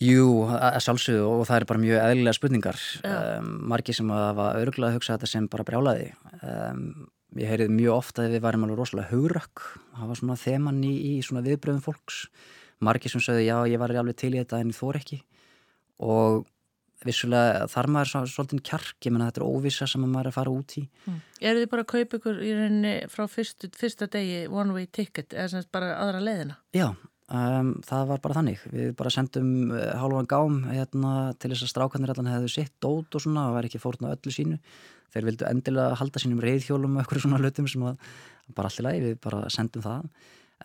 Jú, að sjálfsögðu og það er bara mjög eðlilega spurningar. Um, margi sem að hafa örgulega að hugsa þetta sem bara brjálaði um ég heyrið mjög ofta að við varum alveg rosalega hugrakk það var svona þeman í, í svona viðbröðum fólks. Margir sem sagði já ég var alveg til í þetta en þór ekki. Og vissulega þar maður svolítið kjark, ég menna þetta er óvisa sem maður er að fara út í. Mm. Er þið bara að kaupa ykkur í rauninni frá fyrstu, fyrsta degi one way ticket eða sem bara aðra leiðina? Já, um, það var bara þannig. Við bara sendum uh, hálfan gám hérna, til þess að strákanir allan hefðu sitt dót og svona, það var ekki fórn á öllu sínu þeir vildu endilega halda sínum reyðhjólum og eitthvað svona hlutum sem að bara allir lægi, við bara sendum það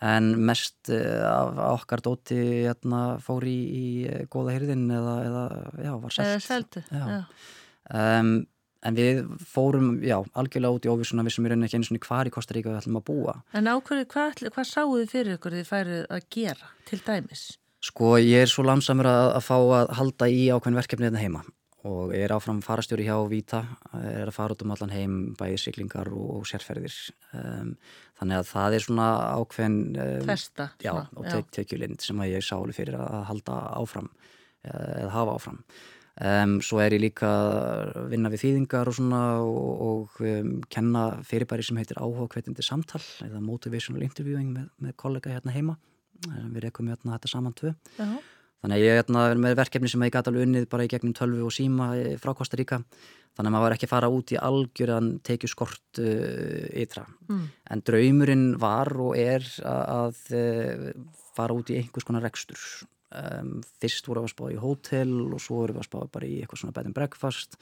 en mest uh, af okkar dóti hérna, fór í, í góða hyrðin eða, eða já, var selt. Eða seldu, Já. já. Um, en við fórum, já, algjörlega út í óvissuna við sem í rauninni ekki einu svona hvar í Kostaríka við ætlum að búa. En ákveðu, hvað, hvað sáuð þið fyrir ykkur þið færið að gera til dæmis? Sko, ég er svo lamsamur að, að fá að halda í ákveðin verkefni hérna heima og er áfram farastjóri hjá Víta, er að fara út um allan heim, bæði siglingar og, sérferðir. Um, þannig að það er svona ákveðin... Um, Festa? já, svona, og tek, tekjulind sem að ég sáli fyrir að, halda áfram eða hafa áfram. Um, svo er ég líka að vinna við þýðingar og svona og, og kenna fyrirbæri sem heitir áhuga hvetjandi samtal eða motivational interviewing með, með kollega hérna heima. Við rekum hérna þetta saman tvö. Já. Þannig að ég hérna, er með verkefni sem ég gæti alveg unnið bara í gegnum tölvu og síma eh, frá Kosta Ríka. Þannig að maður var ekki að fara út í algjöran tekju skort uh, ytra. Mm. En draumurinn var og er að, að uh, fara út í einhvers konar rekstur. Um, fyrst voru við að spá í hótel og svo voru við að spá bara í eitthvað svona bed and breakfast.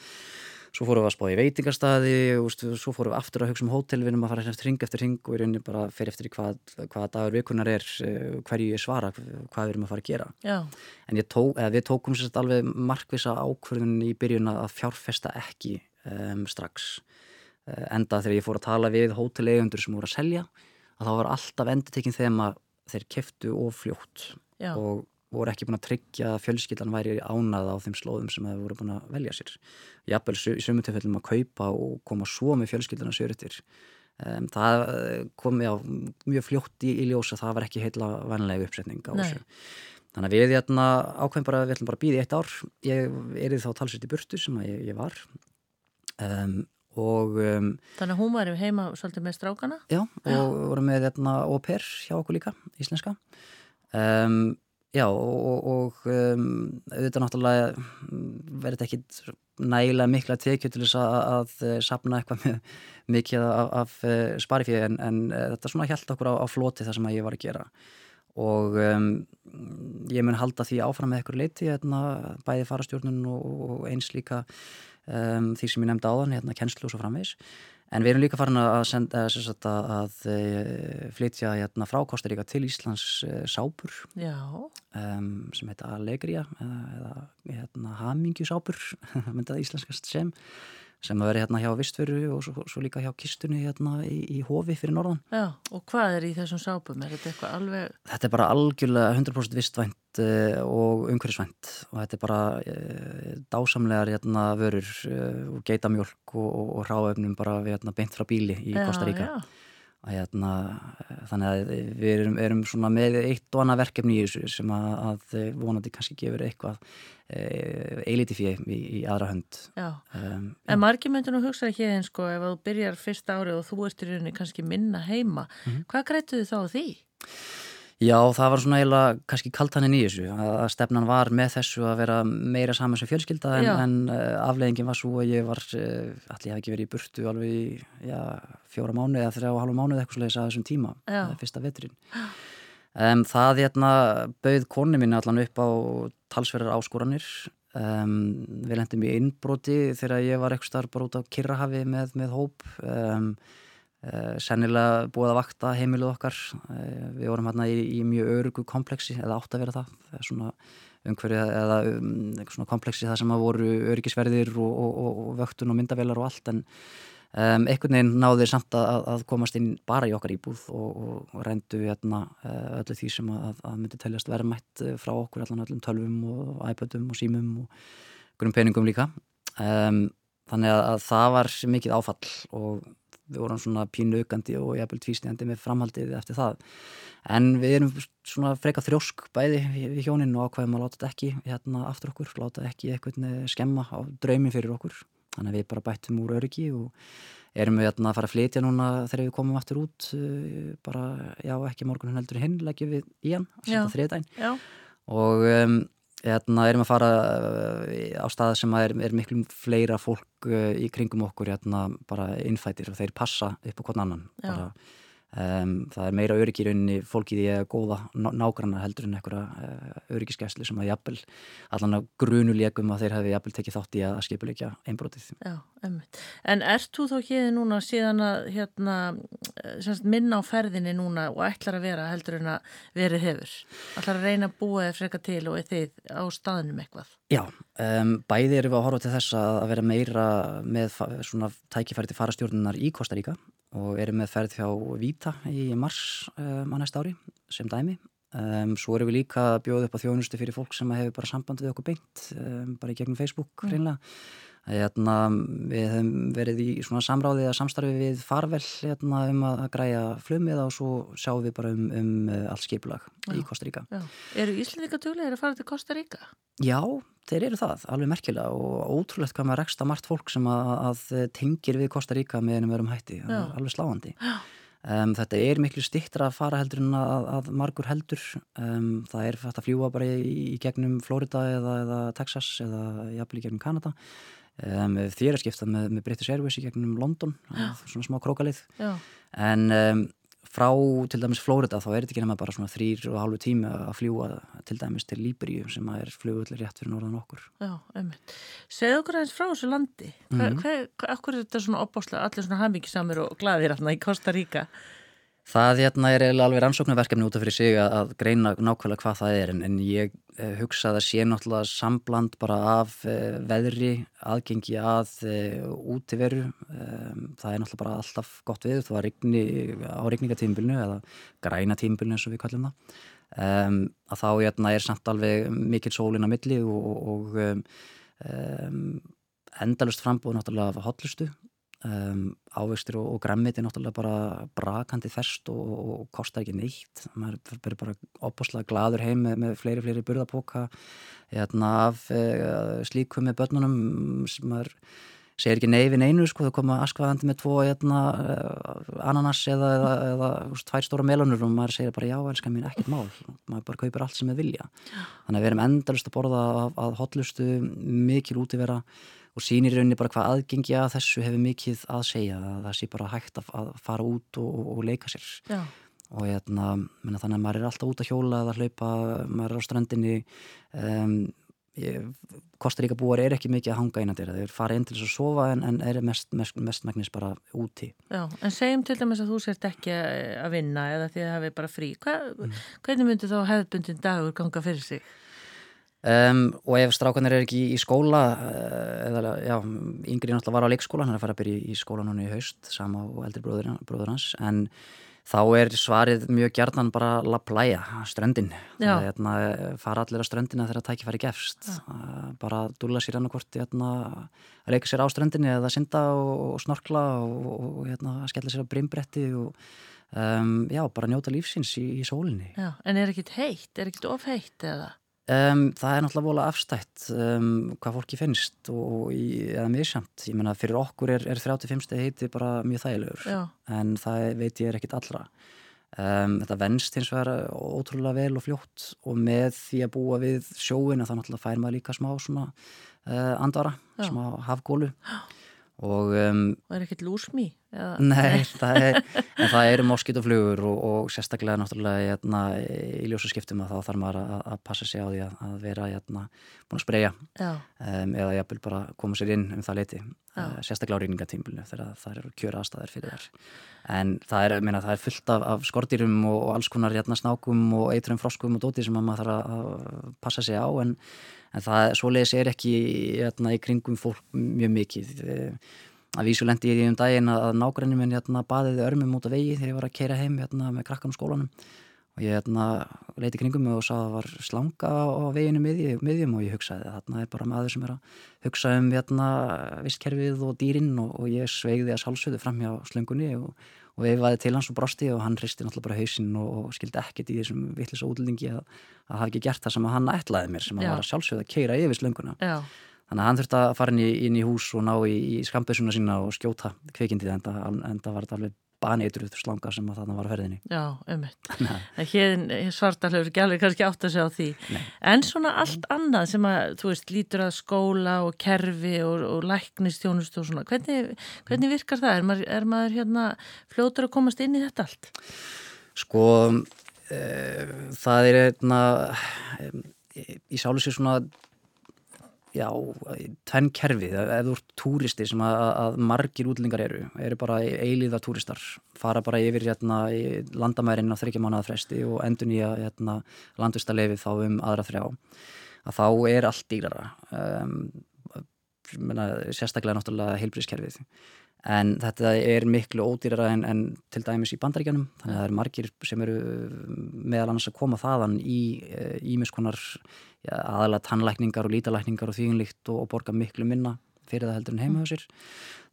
Svo fórum við að spá í veitingarstaði og svo fórum við aftur að hugsa um hótel, við erum að fara eftir ring eftir ring og í rauninni bara fer eftir hvað, hvað dagur vikunar er, uh, hverju ég svara, hvað við erum að fara að gera. Já, En tók, við tókum sérst alveg markvisa ákvörðun í byrjun að fjárfesta ekki um, strax. Uh, enda þegar ég fór að tala við hóteleigundur sem voru að selja, að þá var alltaf endur tekinn þeim að þeir keftu of fljótt já, og voru ekki búin að tryggja að fjölskyldan væri ánaða á þeim slóðum sem þeir voru búin að velja sér. Jafnvel í sömu tilfellum að kaupa og koma svo með fjölskyldana sjörutir. Um, það eh, kom já, mjög fljótt í, í ljós að það var ekki heila vanlega uppsetning á þessu. Þannig að við hérna, ákveðum bara að við ætlum bara að býða í eitt ár. Ég er þá talsett í burtu sem ég, ég var. Um, og um, þannig að hún var heima svolítið með strákana? já, og vorum með hérna au pair hjá okkur líka, íslenska. Um, já, og, og, um, auðvitað náttúrulega mm, verður þetta ekki nægilega mikla tekju til þess að, að, sapna eitthvað með, mikið af, af sparifíði en, en eh, þetta svona hjælt okkur á, á floti það sem ég var að gera. Og um, ég mun halda því áfram með eitthvað leiti hérna, bæði farastjórnun og, og eins líka um, því sem ég nefndi áðan, hérna, kennslu og svo framvegs en við erum líka farin að, senda, að, að, að, að flytja hérna, frá Kostaríka til Íslands uh, sápur. Um, sem heita Allegria eða, eða hérna, hamingjusápur <laughs> myndi það íslenskast sem sem að vera hérna hjá Vistveru og svo, svo líka hjá kistunni hérna í, í hofi fyrir norðan. já, og hvað er í þessum sápum? Er þetta eitthvað alveg, Þetta er bara algjörlega 100% vistvænt uh, og umhverfisvænt og þetta er bara uh, dásamlegar hérna vörur uh, og geitamjólk og, og, og ráöfnum bara við, hérna, beint frá bíli í já, Kosta Ríka. já, Að, hérna, eh, þannig að við erum, erum svona með eitt og annað verkefni í þessu sem að, að vonandi kannski gefur eitthvað e, eiliti fyrir í, í aðra hönd. já. Um, En margir myndir nú hugsa ekki eins sko ef þú byrjar fyrsta árið og þú ert í rauninni kannski minna heima. Mhm. Hvað grættuðu þá á því? Já, það var svona eiginlega kannski kaltaninn í þessu að stefnan var með þessu að vera meira saman sem fjölskylda en, en uh, afleðingin var svo að ég var uh, allir ég hef ekki verið í burtu alveg í já, fjóra mánuði eða þrjá og halva mánuði eitthvað slegis að þessum tíma uh, fyrsta veturinn. Um, Það hérna bauð konni mín allan upp á talsverðar áskoranir. Um, við lendum í innbroti þegar ég var eitthvað starf bara út á Kirrahafi með, með hóp. Um, sennilega búið að vakta heimiluð okkar. Uh, við vorum hérna í, í mjög örugu kompleksi eða átt að vera það, það svona umhverju eða um, kompleksi það sem að voru öryggisverðir og, og, og, og vöktun og myndavelar og allt en um, einhvern veginn náði samt að, að komast inn bara í okkar íbúð og, reyndu hérna uh, öllu því sem að, að myndi teljast verðmætt frá okkur allan öllum tölvum og iPadum og símum og einhverjum peningum líka. Um, þannig að, að það var mikið áfall og við vorum svona pínuugandi og jafnvel tvísnýjandi með framhaldið eftir það. En við erum svona freka þrjósk bæði við hjóninn og ákvæðum að láta þetta ekki hérna aftur okkur, láta ekki eitthvað skemma á draumin fyrir okkur. Þannig að við bara bættum úr öryggi og erum við hérna að fara að flytja núna þegar við komum aftur út bara, já ekki morgun heldur hinn leggjum við í hann, þetta þriðdæn og um, hérna, erum að fara uh, á stað sem er, er miklu fleira fólk uh, í kringum okkur hérna, bara innfættir og þeir passa upp á hvern annan Já. bara, Um, það er meira öryggi í rauninni fólkið í að góða nágranna heldur en einhverja uh, öryggiskeslu sem að jafnvel allan að grunuleikum að þeir hefði jafnvel tekið þátt í að skipuleikja einbrotið. Já, einmitt. En ert þú þá hér núna síðan að hérna, semst, minna á ferðinni núna og ætlar að vera heldur en að verið hefur? Ætlar að reyna að búa þér freka til og þið á staðnum eitthvað? Já, um, bæði erum við að horfa til þess að vera meira með svona tækifæri til farastjórnunar í Kostaríka og erum með ferð hjá Víta í mars um, á næsta ári sem dæmi. Um, svo erum við líka að bjóða upp á þjónustu fyrir fólk sem hefur bara samband við okkur beint, um, bara í gegnum Facebook mm. hreinlega. Hérna, við hefum verið í svona samráði að samstarfi við farvel hérna, um að græja flummiða og svo sjáum við bara um, um uh, allt skipulag í Kostaríka. Eru Íslandika tjóðlega að fara til Kostaríka? Já, þeir eru það, alveg merkilega og ótrúlegt hvað maður reksta margt fólk sem að, að tengir við Kostaríka með einum verum hætti, alveg sláandi. Um, þetta er miklu stittra að fara heldur en að, að margur heldur. Um, það er fætt að fljúa bara í, í gegnum Florida eða, eða Texas eða jafnvel í gegnum Kanada um, þér er skiptað með, með British Airways í gegnum London, svona smá krókalið en frá til dæmis Flórida þá er þetta ekki nema bara svona þrýr og hálfu tími að fljúa til dæmis til Líberíu sem er fljóðullir rétt fyrir norðan okkur Já. Segð okkur aðeins frá þessu landi mm -hmm. hvað, hvað er þetta svona opbáslega allir svona hambingisamur og gladir í Costa Rica? Það hérna, er alveg rannsóknarverkefni út af fyrir sig að greina nákvæmlega hvað það er en, en ég eh, hugsa að það sé náttúrulega sambland bara af eh, veðri, aðgengi að eh, útiveru. Um, það er náttúrulega bara alltaf gott við þú að regni á regningatímbilinu eða græna tímbilinu eins og við kallum það. Um, að þá hérna, er samt alveg mikil sólinn á milli og, og um, endalust frambúð náttúrulega af hotlustu Um, ávegstir og, og græmit er náttúrulega bara brakandi þerst og, og kostar ekki neitt. Maður verður bara opbúslega gladur heim með, með fleiri, fleiri burðapoka hérna, af e, slíkum með börnunum. Sem maður segir ekki neyfin einu sko, það koma askvaðandi með tvo hérna, ananas eða, eða, eða úst, tvær stóra melunur og maður segir bara já, elskar mín, ekkert mál. Maður bara kaupir allt sem við vilja. Þannig að við erum endalust að borða að hotlustu mikil útivera og sýnir rauninni bara hvað aðgengja þessu hefur mikið að segja að það sé bara hægt að, að fara út og, og leika sér Já. og hérna, menna, þannig að maður er alltaf út að hjóla eða hlaupa, maður er á strandinni um, Kostaríka búar er ekki mikið að hanga einandir þeir fara inn til þess að sofa en, en er mest, mest, mest megnis bara úti Já, en segjum til dæmis að þú sért ekki að vinna eða því að það hefur bara frí Hva, mm. hvernig myndir þá hefðbundin dagur ganga fyrir sig? Um, og ef strákanir er ekki í, skóla uh, eða já, yngri náttúrulega var á leikskóla hann er að fara að byrja í, í skóla núna í haust sama og eldri bróður, hans en þá er svarið mjög gjarnan bara la playa, ströndin. Það er að fara allir á ströndina þegar það tækir færi gefst uh, bara dúla sér annarkvort hérna, að leika sér á ströndinni eða synda og, og snorkla og, og hérna, skella sér á brimbretti og um, já, bara njóta lífsins í, í sólinni. Já, En er ekkit heitt? Er ekkit of heitt eða? Um, það er náttúrulega volið afstætt um, hvað fólki finnst og í, eða misjamt, ég menna fyrir okkur er, er 35 steg heiti bara mjög þægilegur Já. en það veit ég er ekkit allra um, þetta venst hins vegar ótrúlega vel og fljótt og með því að búa við sjóin þá náttúrulega fær maður líka smá svona uh, andvara, Já. smá hafgólu og um, og er ekkert lúsmi? Nei, það er, en það eru moskítoflugur og, og sérstaklega náttúrulega hérna, í ljósaskiptum að þá þarf maður að, að passa sig á því að, að vera hérna, búin að spreja um, eða jafnvel bara koma sér inn um það leiti uh, sérstaklega á reyningatímbilinu þegar það eru kjöra aðstæðar fyrir þær. En það er, meina, það er fullt af, af skortýrum og, og alls konar hérna, snákum og eitrum froskum og dóti sem maður þarf að passa sig á en, en það, svoleiðis er ekki hérna, í kringum fólk mjög mikið. Að vísu lendi ég í um daginn að nágrænum minn hérna, baðiði örmum út af vegi þegar ég var að keira heim hérna, með krakkan á skólanum. Og ég leiti kringum og sá að það var slanga á veginu miðjum og ég hugsaði að þarna er bara maður sem er að hugsa um vistkerfið og dýrin og, og ég sveigði að salsöðu fram hjá slöngunni og, og veifaði til hans og brosti og hann hristi náttúrulega bara hausinn og, og skildi ekkert í þessum vittlisa útlendingi að, að hafa ekki gert það sem hann ætlaði mér sem að Já. var að sjálfsögða að keira yfir slönguna Já. Þannig að hann þurfti að fara inn í, inn í hús og ná í, í skambesuna sína og skjóta kveikindið en það var þetta alveg baneitruð slanga sem að þarna var ferðinni Já, ummitt <laughs> Hér svartalöfur alveg kannski átt að segja á því Nei. en svona allt annað sem að þú veist, lítur að skóla og kerfi og, og læknistjónust og svona hvernig, hvernig virkar það? Er maður, er maður hérna fljótur að komast inn í þetta allt? Sko e, það er einna e, í sálu sér svona já, tvenn kerfið, ef þú ert túristi sem að, að margir útlendingar eru eru bara eilíða túristar fara bara yfir hérna landamærin á þryggja mánuða fresti og endur nýja hérna, landvistarlefi þá um aðra þrjá að þá er allt dýrara um, menna, sérstaklega náttúrulega heilbríðskerfið en þetta er miklu ódýrara en, en til dæmis í bandaríkjanum þannig að það eru margir sem eru meðal annars að koma þaðan í ímiskonar ja, aðalega tannlækningar og lítalækningar og þvíginlíkt og, og borga miklu minna fyrir það heldur en heima á sér.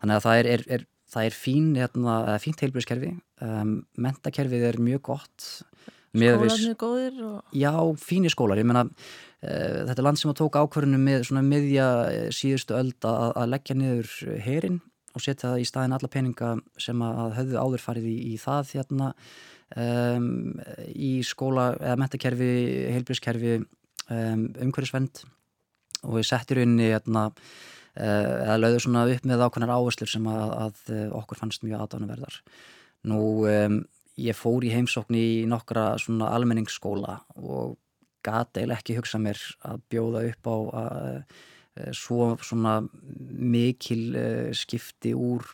Þannig að það er, er, er, það er fín, hérna, fínt heilbríðskerfi um, mentakerfið er mjög gott. Skólarnir góðir? Og... Já, fínir skólar, ég menna uh, þetta er land sem að tóka ákvörðunum með svona miðja síðustu öld að, að leggja niður herin og setja það í staðin alla peninga sem að höfðu áður farið í, í það hérna um, í skóla eða metakerfi, heilbrískerfi um, umhverjusvend og við settir inn í hérna uh, eða lögðu svona upp með ákveðnar áherslur sem að, að okkur fannst mjög aðdánaverðar. Nú um, ég fór í heimsókn í nokkra svona almenningsskóla og gati eða ekki hugsa mér að bjóða upp á að Eh, svo svona mikil uh, skipti úr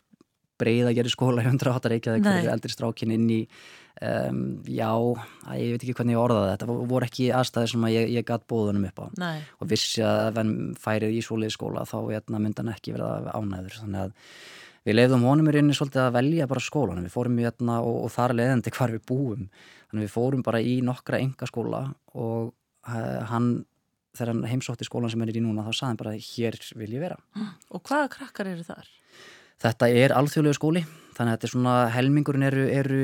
breyða gerði skóla í 108 reykjaði hverju eldri strákin inn í um, já, að, ég veit ekki hvernig ég orðaði þetta voru ekki aðstæði sem að ég, ég gæt bóðunum upp á. Nei. og vissi að ef hann færið í svolítið skóla þá hérna, myndi hann ekki verða ánæður þannig að við leiðum honum í rauninni svolítið að velja bara skólan við fórum í hérna og, og þar leiðandi hvar við búum. Þannig við fórum bara í nokkra enga skóla og uh, hann þegar hann heimsótti skólan sem hann er í núna þá saði hann bara hér vil ég vera. <gasps> Og hvaða krakkar eru þar? Þetta er alþjóðlegu skóli þannig að þetta er svona helmingurinn eru, eru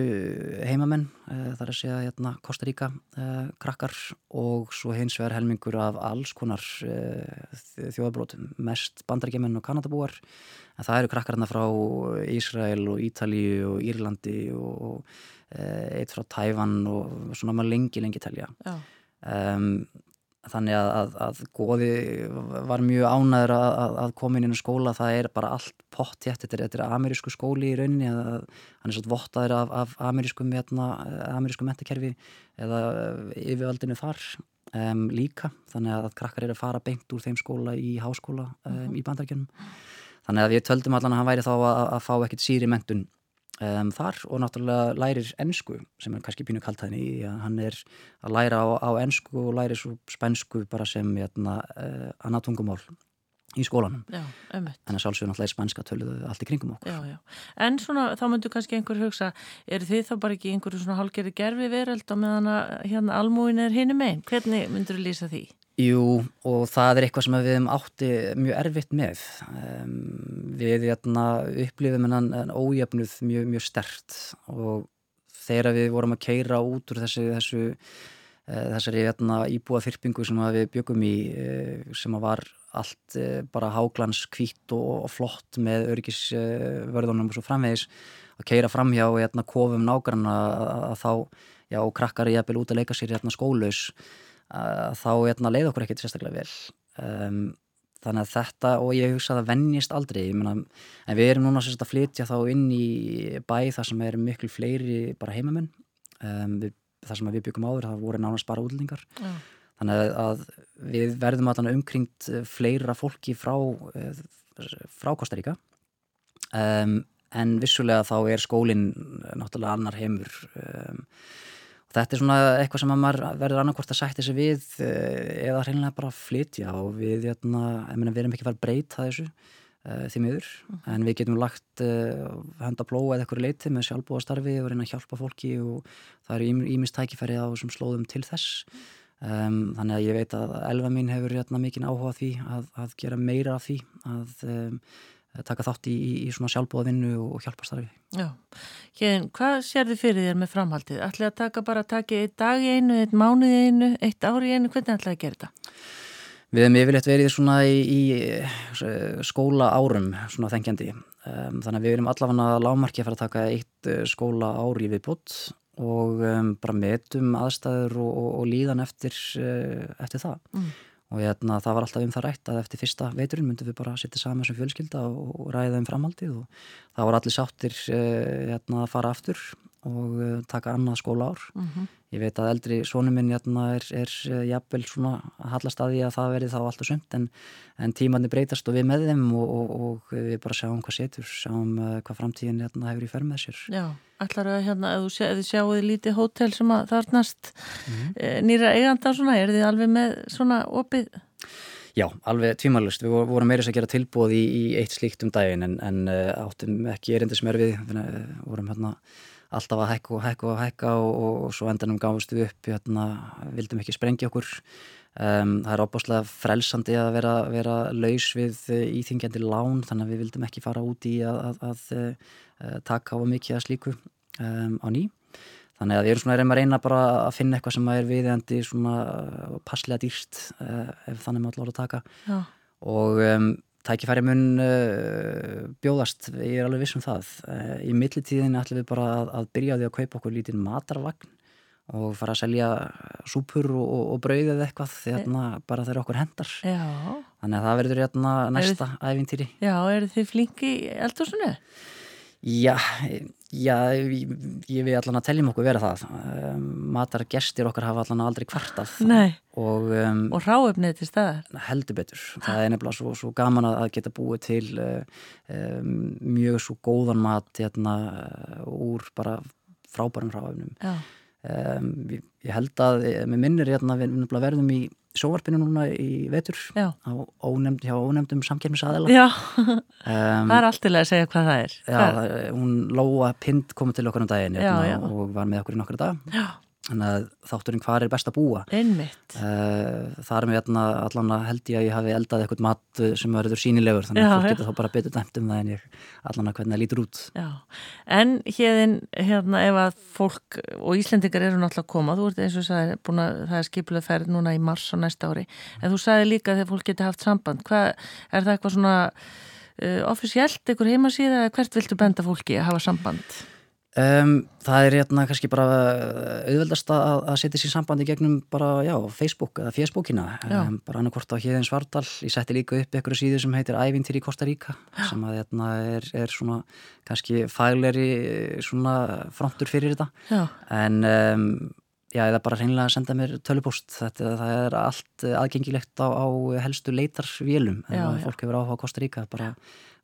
heimamenn uh, þar að segja hérna, Kosta Ríka uh, krakkar og svo hins vegar helmingur af alls konar uh, þjóðabrótum mest bandaríkjumenn og kanadabúar. En það eru krakkarna frá Ísrael og Ítalíu og Írlandi og eitt frá Tæfan og svona maður lengi lengi telja. Um, þannig að, að, að góði var mjög ánæður að, að koma inn í skóla, það er bara allt pott hétt, þetta, þetta er amerísku skóli í rauninni, hann er svona vottaður af, af metna, amerísku metakerfi eða yfirvaldinu þar um, líka, þannig að krakkar eru að fara beint úr þeim skóla í háskóla um, í bandarækjunum, þannig að við töldum allan að hann væri þá að fá ekkit síri mentun um, þar og náttúrulega lærir ennsku sem er kannski pínu kaltæðin í að hann er að læra á, á ennsku og lærir svo spænsku bara sem jæna, uh, eh, annað tungumál í skólanum en það sjálfsögur náttúrulega er spænska töluðu allt í kringum okkur já, já. En svona þá myndur kannski einhver hugsa er þið þá bara ekki einhverju svona hálfgerði gerfi veröld á meðan að hérna almúin er hinn um einn, hvernig myndur þú lýsa því? Jú, og það er eitthvað sem við hefum átti mjög erfitt með. Við hérna, upplifum en ójöfnuð mjög, mjög stert og þegar við vorum að keira út úr þessi, þessu, uh, þessari hérna, íbúa þyrpingu sem við byggum í, uh, sem var allt bara háglans, kvít og, og flott með örgisvörðunum og svo framvegis, að keira fram hjá hérna, kofum nágranna að þá, já, krakkar ég eppil út að leika sér skólaus þá hérna, leið okkur ekkert sérstaklega vel. Um, þannig að þetta og ég hugsa að það vennist aldrei mena, en við erum núna að flytja þá inn í bæ þar sem er miklu fleiri bara heimamenn. Um, við, þar sem við byggum áður það voru nánast bara útlendingar. Ja. þannig að við verðum að umkringt fleira fólki frá frá Kostaríka um, en vissulega þá er skólinn náttúrulega annar heimur Þetta er svona eitthvað sem maður verður annarkvært að sætti sig við eh, eða hreinlega bara flytja og við, jæna, hérna, við erum ekki farið að breyta þessu uh, því miður mm. en við getum lagt uh, hönda plóa eða eitthvað leiti með sjálfbúastarfi og reyna að hjálpa fólki og það eru ímistækifæri á þessum slóðum til þess um, þannig að ég veit að elva mín hefur jæna, hérna, mikinn áhuga því að, að gera meira af því að um, taka þátt í, í svona sjálfbóðavinnu og hjálpastarfi. Já, hérna, hvað sér þið fyrir þér með framhaldið? Ætlaði að taka bara að taka eitt dag í einu, eitt mánuð í einu, eitt ári í einu, hvernig ætlaði að gera þetta? Við hefum yfirleitt verið svona í, í skóla árum svona þengjandi. Um, þannig að við erum allavega lámarki að fara að taka eitt skóla ári við bútt og um, bara metum aðstæður og, og, og líðan eftir, eftir það. Mm. Og hérna, það var alltaf um það rætt að eftir fyrsta veiturinn myndum við bara setja saman sem fjölskylda og, og ræða um framhaldið og það var allir sáttir uh, hérna, að fara aftur og uh, taka annað skóla ár. Mm -hmm. Ég veit að eldri sónum minn hérna, er, er uh, jafnvel svona að hallast að því að það verði þá alltaf sumt en, en tímanni breytast og við með þeim og, og, og við bara sjáum hvað setur, sjáum uh, hvað framtíðin hérna, hefur í förm með sér. Já, allar að hérna, ef þið sjáu þið lítið hótel sem að þarnast mm -hmm. nýra eiganda svona, er þið alveg með svona opið? Já, alveg tvímælust. Við vorum meirins að gera tilbúið í, í eitt slíkt um daginn en, en áttum ekki erindi sem er við, þannig að vorum hérna alltaf að hækka og hækka og hækka og, og, og svo endanum gáðustu upp hérna, vildum ekki sprengja okkur. Um, það er óbáslega frelsandi að vera, vera laus við íþingjandi lán þannig að við vildum ekki fara út í að, að, að, að taka á mikið að slíku um, á ný. Þannig að við erum svona að reyna bara að finna eitthvað sem er viðendi svona passlega dýrst ef þannig maður láta taka. Já. og um, tækifæri mun uh, bjóðast, ég er alveg viss um það uh, í millitíðin ætlum við bara að, að byrja á því að kaupa okkur lítinn matarvagn og fara að selja súpur og, og, og brauð eða eitthvað því að bara þeir okkur hendar Já. þannig að það verður hérna næsta æfintýri Já, eru þið flinki eldursunni? Já, já, ég, ég við allan að teljum okkur vera það. Um, matar gestir okkar hafa allan aldrei kvartað. Nei, og, um, og ráöfnið til staðar. Heldur betur. Það er nefnilega svo, svo gaman að geta búið til um, mjög svo góðan mat hérna, úr bara frábærum ráöfnum. Já. Ég, ég held að, með minnir hérna, við verðum í sjóvarpinu núna í vetur. Já. á ónefnd, hjá ónefndum samkjæmmisaðela Já, um, það er alltilega að segja hvað það er. Já, hún Lóa Pind komið til okkur um daginn já, já. og var með okkur í nokkru dag Þannig að þátturinn hvað er best að búa. Einmitt. Það er með hérna, allan að held ég að ég hafi eldað eitthvað mat eh, sem verður sínilegur þannig að fólk getur þá bara betur dæmt um það en ég allan að hvernig það lítur út. Já, en hérðin, hérna ef að fólk og Íslendingar eru náttúrulega að koma, þú ert eins og sagði, búin að það er skipuleg færð núna í mars og næsta ári, en þú sagði líka þegar fólk getur haft samband, hvað er það eitthvað svona uh, ofisjælt, einhver heimasíða, hvert viltu benda fólki að hafa samband? Um, það er hérna kannski bara uh, auðveldast að, að setja sér sambandi gegnum bara, já, Facebook eða Facebookina um, bara annarkort á Híðins Vardal ég setti líka upp einhverju síðu sem heitir Ævintir í Costa Rica já. sem að hérna er, er svona kannski fagleri svona frontur fyrir þetta já. en um, já, eða bara reynilega að senda mér tölupóst þetta það er allt aðgengilegt á, á helstu leitarvélum ef fólk hefur áhuga á Costa Rica bara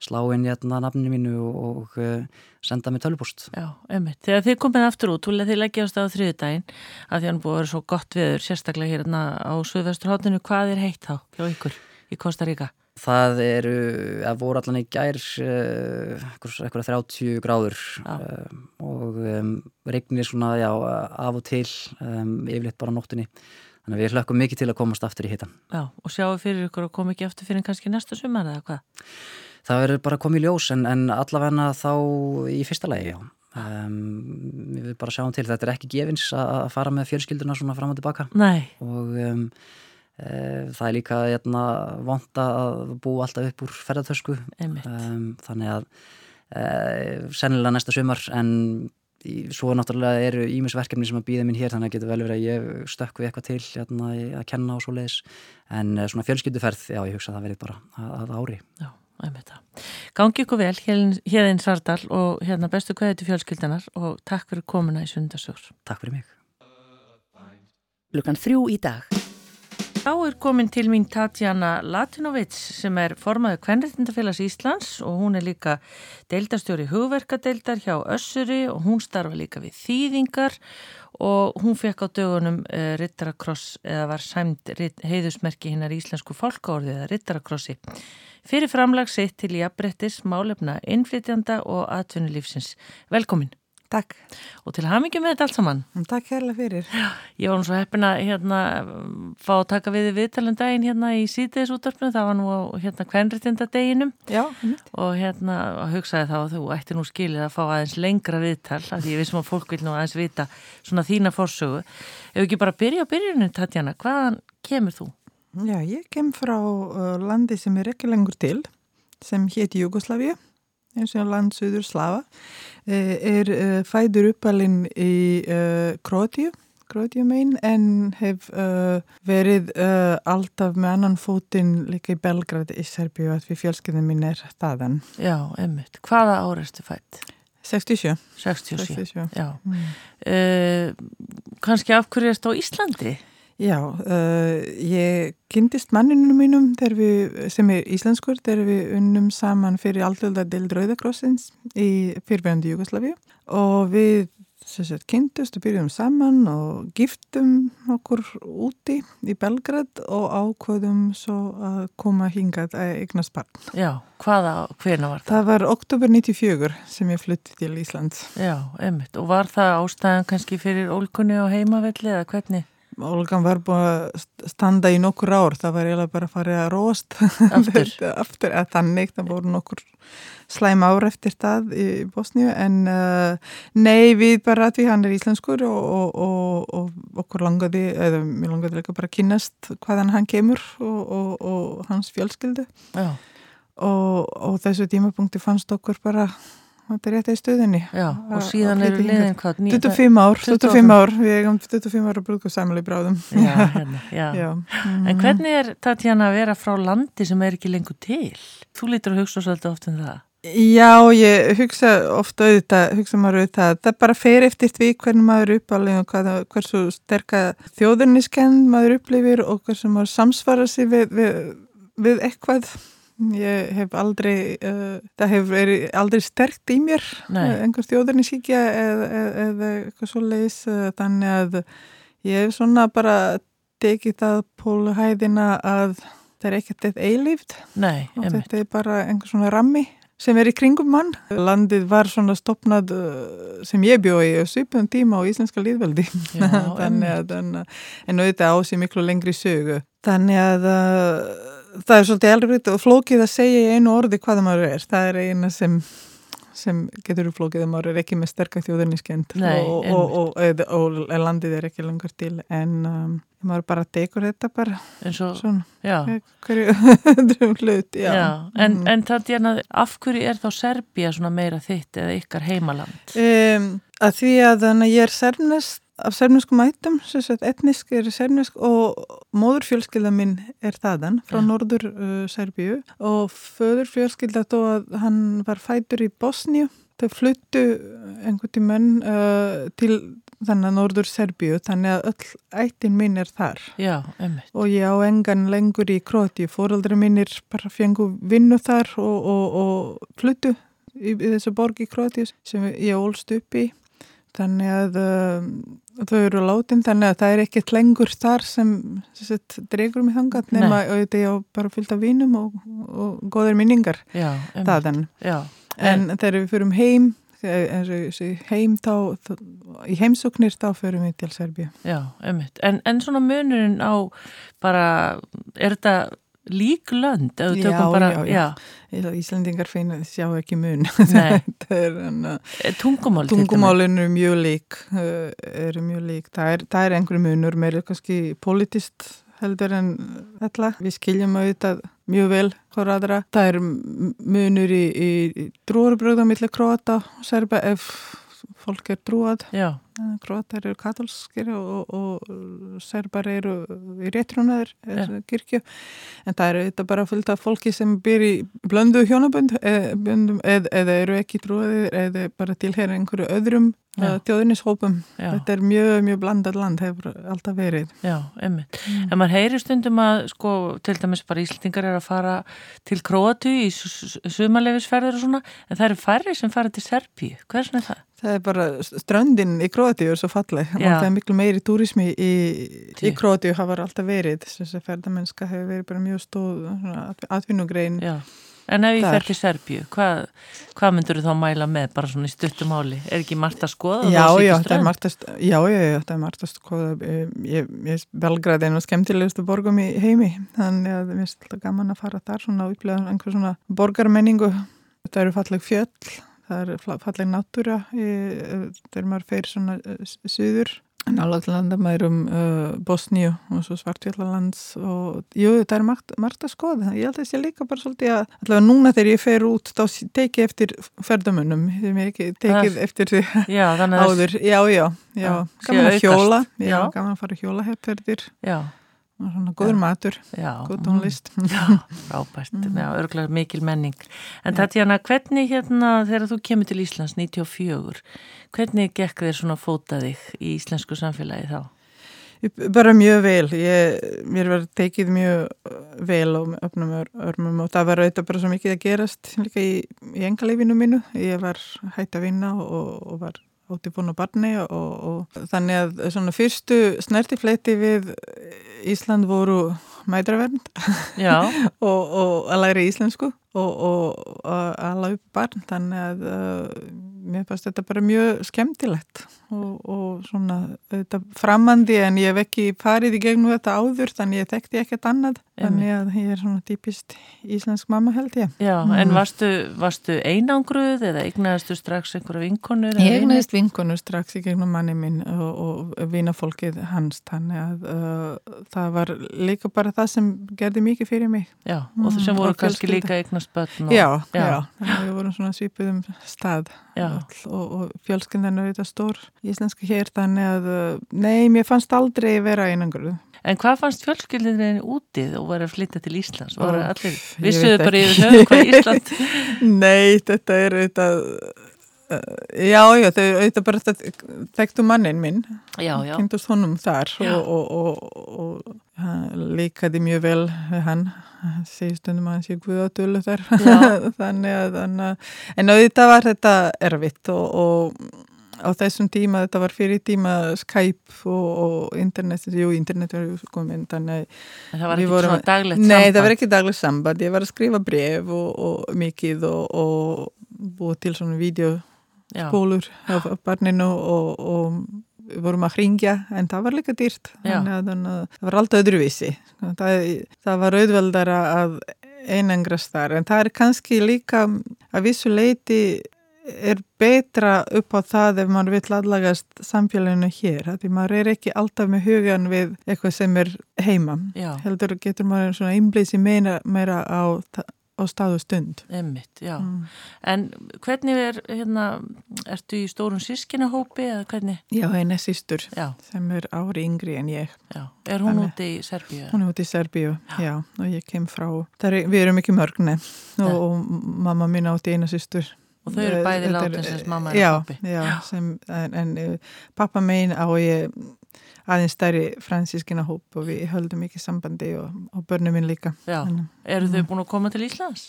slá inn hérna nafninu mínu og, og uh, senda mig tölvupúst. Já, ummitt. Þegar þið komið aftur út, þið leggjast á þriðdægin að því hann búið að vera svo gott viður, sérstaklega hérna á Suðvesturhátinu, hvað er heitt þá hjá ykkur í Kosta Ríka? Það eru, að voru allan í gær uh, eitthvað 30 gráður uh, og um, regnir svona, já, af og til um, yfirleitt bara nóttunni þannig að við hlökkum mikið til að komast aftur í hittan. Já, og sjáu fyrir ykkur að koma ekki aftur fyrir kannski næsta sumar eða hvað? það verður bara komið í ljós en, en allavegna þá í fyrsta legi, já. Um, við bara sjáum til, þetta er ekki gefins að fara með fjölskylduna svona fram og tilbaka Nei. og um, það er líka hérna, vonda að bú alltaf upp úr ferðartösku um, þannig að e, sennilega næsta sumar en svo náttúrulega eru ímisverkefni sem að býða mín hér þannig að getur vel verið að ég stökku eitthvað til hérna, að kenna og svo leiðis en e, svona fjölskylduferð, já ég hugsa að það verið bara að, að ári Já Gangi ykkur vel hérinn Sardal og hérna bestu kveði til fjölskyldanar og takk fyrir komuna í Sundasjór. Takk fyrir mig. Lukan þrjú í dag. Þá er komin til mín Tatjana Latinovits sem er formaður Kvenriðtindafélags Íslands og hún er líka deildastjóri hugverkadeildar hjá Össuri og hún starfa líka við þýðingar og hún fekk á dögunum uh, Rittarakross eða var sæmt heiðusmerki hinnar íslensku fólkáorði eða Rittarakrossi fyrir framlag sitt til jafnbrettis, málefna, innflytjanda og atvinnulífsins. Velkomin. Takk. Og til hamingi með þetta allt saman. Mm, takk hérlega fyrir. Ég var nú svo heppin að hérna, fá að taka við viðtalum daginn hérna í sítiðis útdarpinu, það var nú á hérna kvenritinda deginum. Já. Og hérna hugsaði þá að þú ætti nú skilið að fá aðeins lengra viðtal, af því ég vissum að fólk vil nú aðeins vita svona þína fórsögu. Ef ekki bara byrja á byrjunum, Tatjana, hvaðan kemur þú? Já, ég kem frá uh, landi sem er ekki lengur til, sem héti Jugoslavia, eins og land Suður Slava, er uh, fæður uppalinn í uh, Kroatíu, megin, en hef verið alltaf með annan fótinn líka í Belgrad í Serbíu að við fjölskyldin mín er þaðan. Já, einmitt. Hvaða áreistu fætt? 67. 67. 67. Já. Mm. Uh, kannski af hverju erst á Íslandi? Já, uh, ég kynntist manninu mínum við, sem er íslenskur þegar við unnum saman fyrir alltaf deild Rauðakrossins í fyrirverðandi Jugosláfi og við sagt, kynntust og byrjum saman og giftum okkur úti í Belgrad og ákvöðum svo að koma hingað að eignast barn. Já, hvaða, hvena var það? Það var oktober 94 sem ég flutti til Íslands. Já, einmitt. Og var það ástæðan kannski fyrir ólkunni á heimavelli eða hvernig? Olgan var búin að standa í nokkur ár, það var eiginlega bara að fara að róast. Aftur, <laughs> aftur að þannig, það voru nokkur slæm ár eftir það í Bosníu en uh, nei við bara að við hann er íslenskur og, og, og, og okkur langaði, eða mér langaði líka bara að kynast hvaðan hann kemur og hans fjölskyldu. Og þessu tímapunkti fannst okkur bara þetta er rétt í stöðinni. Já, og síðan eru liðin hvað? 25 ár, 25 ár. við hefum 25 ára brúðgóðsæmali bráðum. Já, <laughs> hérna, já, já. En hvernig er Tatjana að vera frá landi sem er ekki lengur til? Þú lítur að hugsa svolítið oft um það. Já, ég hugsa ofta auðvitað, hugsa maður auðvitað það bara fer eftir því hvernig maður uppalinn og hvað, hversu sterka þjóðurniskenn maður upplifir og hversu maður samsvara sig við, við, við eitthvað Ég hef aldrei, uh, það hefur verið aldrei sterkt í mér, uh, einhver þjóðurni síkja eða, eða, eða eitthvað svo leiðis, uh, þannig að ég hef svona bara tekið það pólhæðina að það er ekkert eitt eilíft Nei, og emitt. þetta er bara einhver svona rammi sem er í kringum mann. Landið var svona stopnað sem ég bjóði í svipun tíma á Íslenska líðveldi, <laughs> þannig að en auðvitað ásið miklu lengri sögu. Þannig að það er svolítið elrið og flókið að segja í einu orði hvaða maður er. Það er eina sem, sem getur flókið að maður er ekki með sterkar þjóðurnískend og, og, og, og landið er ekki langar til en um, maður bara tekur þetta bara svo, svona hverju <laughs> öðrum hlut en, mm. en það er að af hverju er þá Serbia meira þitt eða ykkar heimaland? Um, að því að þannig að ég er sernest af serfneskum ættum, etnisk er serfnesk og móðurfjölskylda minn er þaðan frá ja. norður uh, Serbíu. Og föðurfjölskylda þó að hann var fætur í Bosníu þau fluttu einhvern tímann uh, til þannig að norður Serbíu þannig að öll ættin minn er þar. Já, og ég á engan lengur í Króti fóröldri minnir bara fengu vinnu þar og, og, og fluttu í, í þessu borg í Króti sem ég ólst upp í. Þannig að uh, þau eru látin þannig að það er ekkert lengur þar sem dregur mig þangat nema og þetta er bara fyllt af vínum og, og goðir minningar. Já, en, en þegar við fyrum heim heim þá, í heimsóknir þá förum við til Serbíu. Já, einmitt, en, en svona munurinn á bara, er þetta lík lönd já, bara, já, já. Íslandingar feina sjá ekki mun. <laughs> Eh, Tungumál Tungumálin eru mjög lík uh, eru mjög lík. Það er, er einhverju munur meira kannski politist heldur en alla við skiljum auðvitað mjög vel hvora aðra. Það er munur í, í trúarbröðum millir króata og serba ef fólk er trúað já Kroatar eru katolskir og, og serbar eru í réttrúnaður ja. kirkju en það eru þetta bara fullt af fólki sem byr í blöndu hjónabönd eða, eða eru ekki trúaðir eða bara tilhera einhverju öðrum ja. þjóðinishópum þetta er mjög, mjög blandat land hefur alltaf verið Já, einmitt. Mm. En maður heyri stundum að sko, til dæmis bara Íslandingar er að fara til Kroatu í sumarleifisferðir og svona en það eru færri sem fara til Serbíu hversin er það? Það er bara ströndin í Kroatíu er svo falleg. Og það er miklu meiri túrismi í, í Kroatíu hafa alltaf verið. Þess að ferðamennska hefur verið bara mjög stóð atvinnugrein. En ef ég fer til Serbíu, hvað, hvað myndur þú þá mæla með bara svona í stuttumáli? Er ekki margt að skoða? Já, já, það er margt að, já, já, já, það er margt að skoða. Ég, ég velgræði einu skemmtilegustu borgum í heimi. Þannig að mér finnst alltaf gaman að fara þar svona og upplega einhver svona borgarmenningu. Þetta eru falleg fjöll það er falleg náttúra þegar maður fer svona suður. Nálega landamærum uh, Bosníu og svo Svartfjallalands og jú, þetta er margt, margt að skoða. Ég held að þessi líka bara svolítið að allavega núna þegar ég fer út þá tekið eftir ferðamönnum, þegar ég ekki tekið Það- eftir því <laughs> Já, áður. Já, já, já, Já, gaman sé að hjóla. Já, gaman að fara hjóla herrferðir Já, svona góður matur, já. góð tónlist. Já, frábært, Mm. já, örgulega mikil menning. En Tatjana, hvernig hérna þegar þú kemur til Íslands 94 hvernig gekk þér svona fótað þig í íslensku samfélagi þá? Bara mjög vel. Ég, mér var tekið mjög uh, vel á öfnum ör- örmum og það var auðvitað bara svo mikið að gerast líka í, í engalífinu mínu. Ég var hætt að vinna og, og var á barni og, og þannig að svona fyrstu snertifleiti við Ísland voru mædravernd <laughs> og, og að læra íslensku og, ala upp barn þannig að uh, mér fannst þetta bara mjög skemmtilegt og, og svona þetta framandi en ég hef ekki farið í gegnum þetta áður þannig ég þekkti ekkert annað þannig að ég er svona típist íslensk mamma held ég já, Mm. en varstu, varstu einangruð eða eignaðistu strax einhverja vinkonur? Ég vini? egnaðist vinkonu strax í gegnum manni minn og, og vinafólkið hans þannig að uh, það var líka bara það sem gerði mikið fyrir mig Já, og það sem Mm, voru kannski líka eignast börn og, Já, já, já. við vorum svona svipuðum stað Já. öll, og, og fjölskyndan er þetta stór íslenska hér þannig að uh, nei, mér fannst aldrei vera einangur En hvað fannst fjölskyldinni útið og var að flytja til Íslands? Vissuðu bara yfir höfum hvað Ísland <laughs> Nei, þetta er uh, já, já, þau auðvitað bara þekktu mannin minn. Kynntust honum þar Já. og, og, og, og líkaði mjög vel hann. Segir stundum að hann sé guðatölu þar. <laughs> Þannig að þannig að- en auðvitað var þetta erfitt og, og á þessum tíma, þetta var fyrir tíma Skype og, og internet jú, internet var ju komin þannig en það var við ekki vorum- svona daglegt Nei, samband. það var ekki daglega samband, ég var að skrifa bref og, og mikið og, og búið til svona vídeospólur Já. af, af barninu og, og við vorum að hringja en það var líka dýrt. Þannig að þannig að það var alltaf öðruvísi. Það, það var auðveldara að einangrast þar. En það er kannski líka að vissu leiti er betra upp á það ef maður vill aðlagast samfélaginu hér því maður er ekki alltaf með hugan við eitthvað sem er heima. Já, heldur getur maður svona einblýsi meira, meira á, á stað og stund emmitt, já. Mm. En hvernig er, hérna, ertu í stórun sískinahópi eða hvernig? Já, eina sýstur Já, sem er ári yngri en ég já. Er hún Þannig. úti í Serbíu? hún er út í Serbíu, já, og ég kem frá er, við erum ekki mörgne og, og mamma mín átti eina sýstur Og þau eru bæði Þetta er- látin sem mamma er já, og pappi? Já, sem, en, en uh, pappa megin á ég aðeins stærri fransískina hóp og við höldum ekki sambandi og, og börnum minn líka. Þannig, Eru þau búin að koma til Íslands?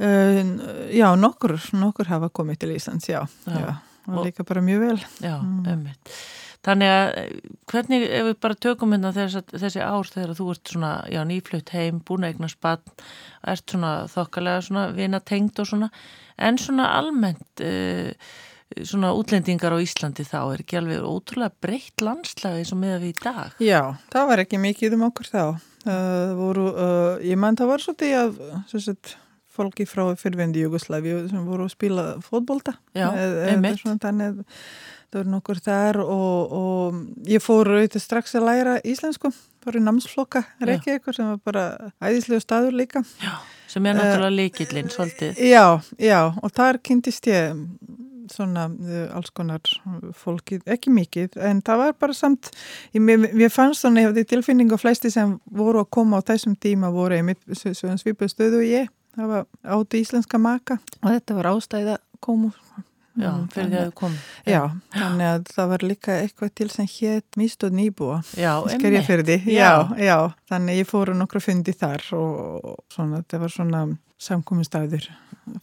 uh, Já, nokkur, nokkur hafa komið til Íslands, já, Já. já. og líka bara mjög vel Já, Mm. emmitt. Þannig að eh, hvernig, ef við bara tökum hérna þess, þessi ár þegar þú ert svona, já, nýflutt heim, búin að eigna spann, ert svona þokkalega svona vina tengd og svona, en svona almennt uh, svona útlendingar á Íslandi þá er ekki alveg ótrúlega breytt landslagi eins og með við í dag. Já, það var ekki mikið um okkur þá. Uh, voru, uh, ég mann það var svolítið að svo sett, fólki frá fyrrvendi Jugoslæfi sem voru að spila fótbolta. Já, Eh, eh, einmitt. Þannig að það voru nokkur þar og, og ég fór auðvitað strax að læra íslensku. Fór í námsflokka, Reykjavíkur sem var bara æðislegu staður líka. Já, sem er náttúrulega leikillinn svolítið. Já, já, og þar kynntist ég svona uh, alls konar fólki, ekki mikið, en það var bara samt, ég, mér, mér fannst svona, ég hefði tilfinning og flesti sem voru að koma á þessum tíma voru einmitt svona svipuð stöðu og ég, það var átti íslenska maka og þetta var ástæða komu. Já, Mm, fyrir því að þú kom. Já, þannig að það var líka eitthvað til sem hétt mist og nýbúa. Já, Skerjafyrði, Já. já, já, þannig ég fóru nokkra fundi þar og svona, þetta var svona samkomustæður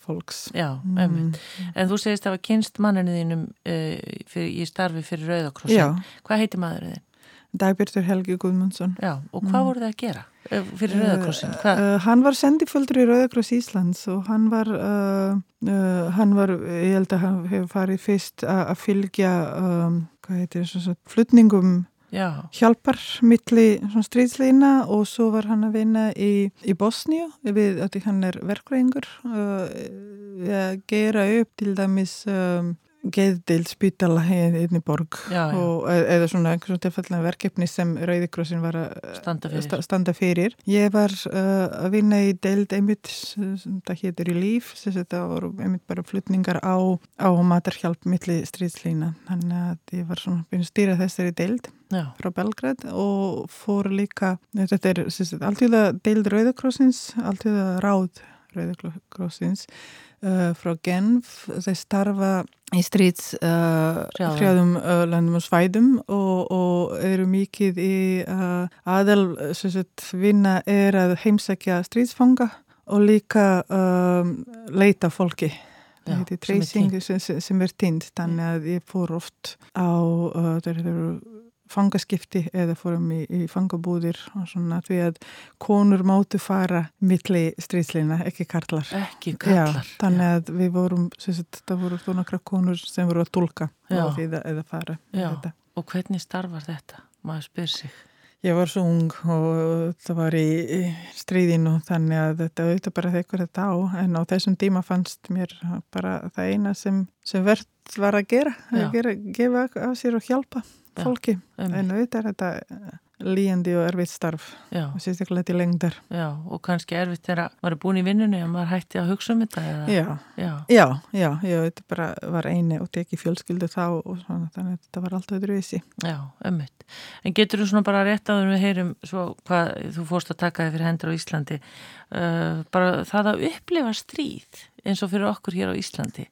fólks. Já, emmitt. En þú segist að það var kynst manninu þínum uh, fyrir, í starfi fyrir Rauðakrossin. Hvað heiti maðurinn þinn? Dagbjörður Helgi Guðmundsson. Já, og hvað voru þið að gera eh, fyrir Rauðakrossin? Hvað? Uh, hann var sendiföldur í Rauðakross Íslands og hann var, uh, uh, hann var, ég held að hann hefur farið fyrst að að fylgja, um, hvað heitir þess að, flutningum Já, hjálpar milli svona stríðslína og svo var hann að vinna í, í Bosníu við að hann er verkræðingur uh, að gera upp til dæmis um, geðdild spítala í einni borg Já, já. og eða svona einhversum tilfellina verkefni sem Rauðikrossin var að Standa fyrir. sta- standa fyrir. Ég var uh, að vinna í deild einmitt það hétur í líf þetta voru einmitt bara flutningar á, á matarhjálp milli stríðslína þannig að ég var svona byrjun að stýra þessari deild Já, frá Belgrad og fór líka þetta er alltíða deild Rauðikrossins alltíða ráð Rauðikrossins frá Genf. Þeir starfa í stríts uh, Hrjáðum. hrjáðum uh, landum og svæðum og, og eru mikið í uh, aðal sem sagt, vinna er að heimsækja stríðsfanga og líka um, leita fólki. Já, tracing sem, er týnd þannig að ég fór oft á uh, það eru fangaskipti eða fórum í, í fangabúðir og svona því að konur máttu fara milli stríðslina, ekki karlar ekki kallar. Já, þannig að við vorum sagt, það voru þó nokkra konur sem voru að tólka Já. og eða, fara Já. þetta. Og hvernig starfar þetta? Maður spyr sig. Ég var svo ung og það var í, stríðinu þannig að þetta auðvitað bara þekur þetta á en á þessum tíma fannst mér bara það eina sem, sem verðt var að gera, Já. að gera, gefa af sér og hjálpa Já. Fólki Um, en auðvitað er þetta eh, líjandi og erfitt starf já, og sérstaklega til lengdar. já, og kannski erfitt þegar maður er búin í vinnunni og maður hætti að hugsa um þetta. Já, Já, já, já, já, þetta bara var eini og teki fjölskyldu þá og svona, þannig að þetta var alltaf öðruvísi. já, ömmit. En getur þú svona bara rétt en við heyrum svo hvað þú fórst að taka þig fyrir hendur á Íslandi. Uh, bara það að upplifa stríð eins og fyrir okkur hér á Íslandi.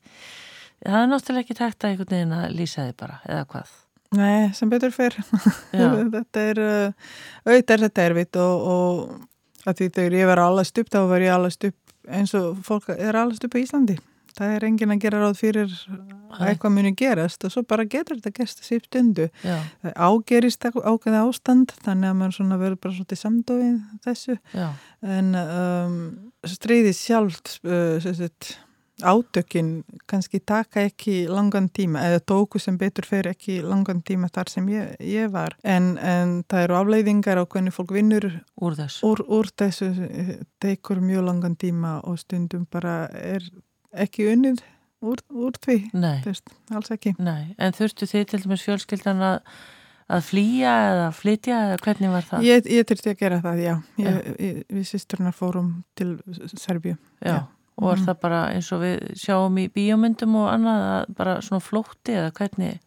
Það er náttúrulega ekki takt að einhvern veginn að lýsa þig bara, eða hvað? Nei, sem betur fyrr. <laughs> Þetta er, uh, auðvitað þetta erfitt og, og að því þegar ég var allast upp þá var ég allast upp eins og fólk er allast upp á Íslandi. Það er enginn að gera ráð fyrir að eitthvað muni gerast og svo bara getur þetta gerst þessi stundu. já, Það ágerist ákveða ástand þannig að svona verður bara svolítið samdóið þessu já, en um, stríðið sjálft uh, sem sagt, átökin kannski taka ekki langan tíma eða tóku sem betur fyrir ekki langan tíma þar sem ég, ég var. En, en það eru afleiðingar á hvernig fólk vinnur úr þessu. úr, úr þessu eh, tekur mjög langan tíma og stundum bara er ekki unnið úr, úr því, veist, alls ekki. Nei. En þurftu þið til dæmis fjölskyldan að, að flýja eða flytja eða hvernig var það? Ég, ég þurfti að gera það, já, ég, ég, við sýsturna fórum til Serbíu. Já, og er Mhm. það bara eins og við sjáum í bíómyndum og annað að bara svona flótti eða hvernig?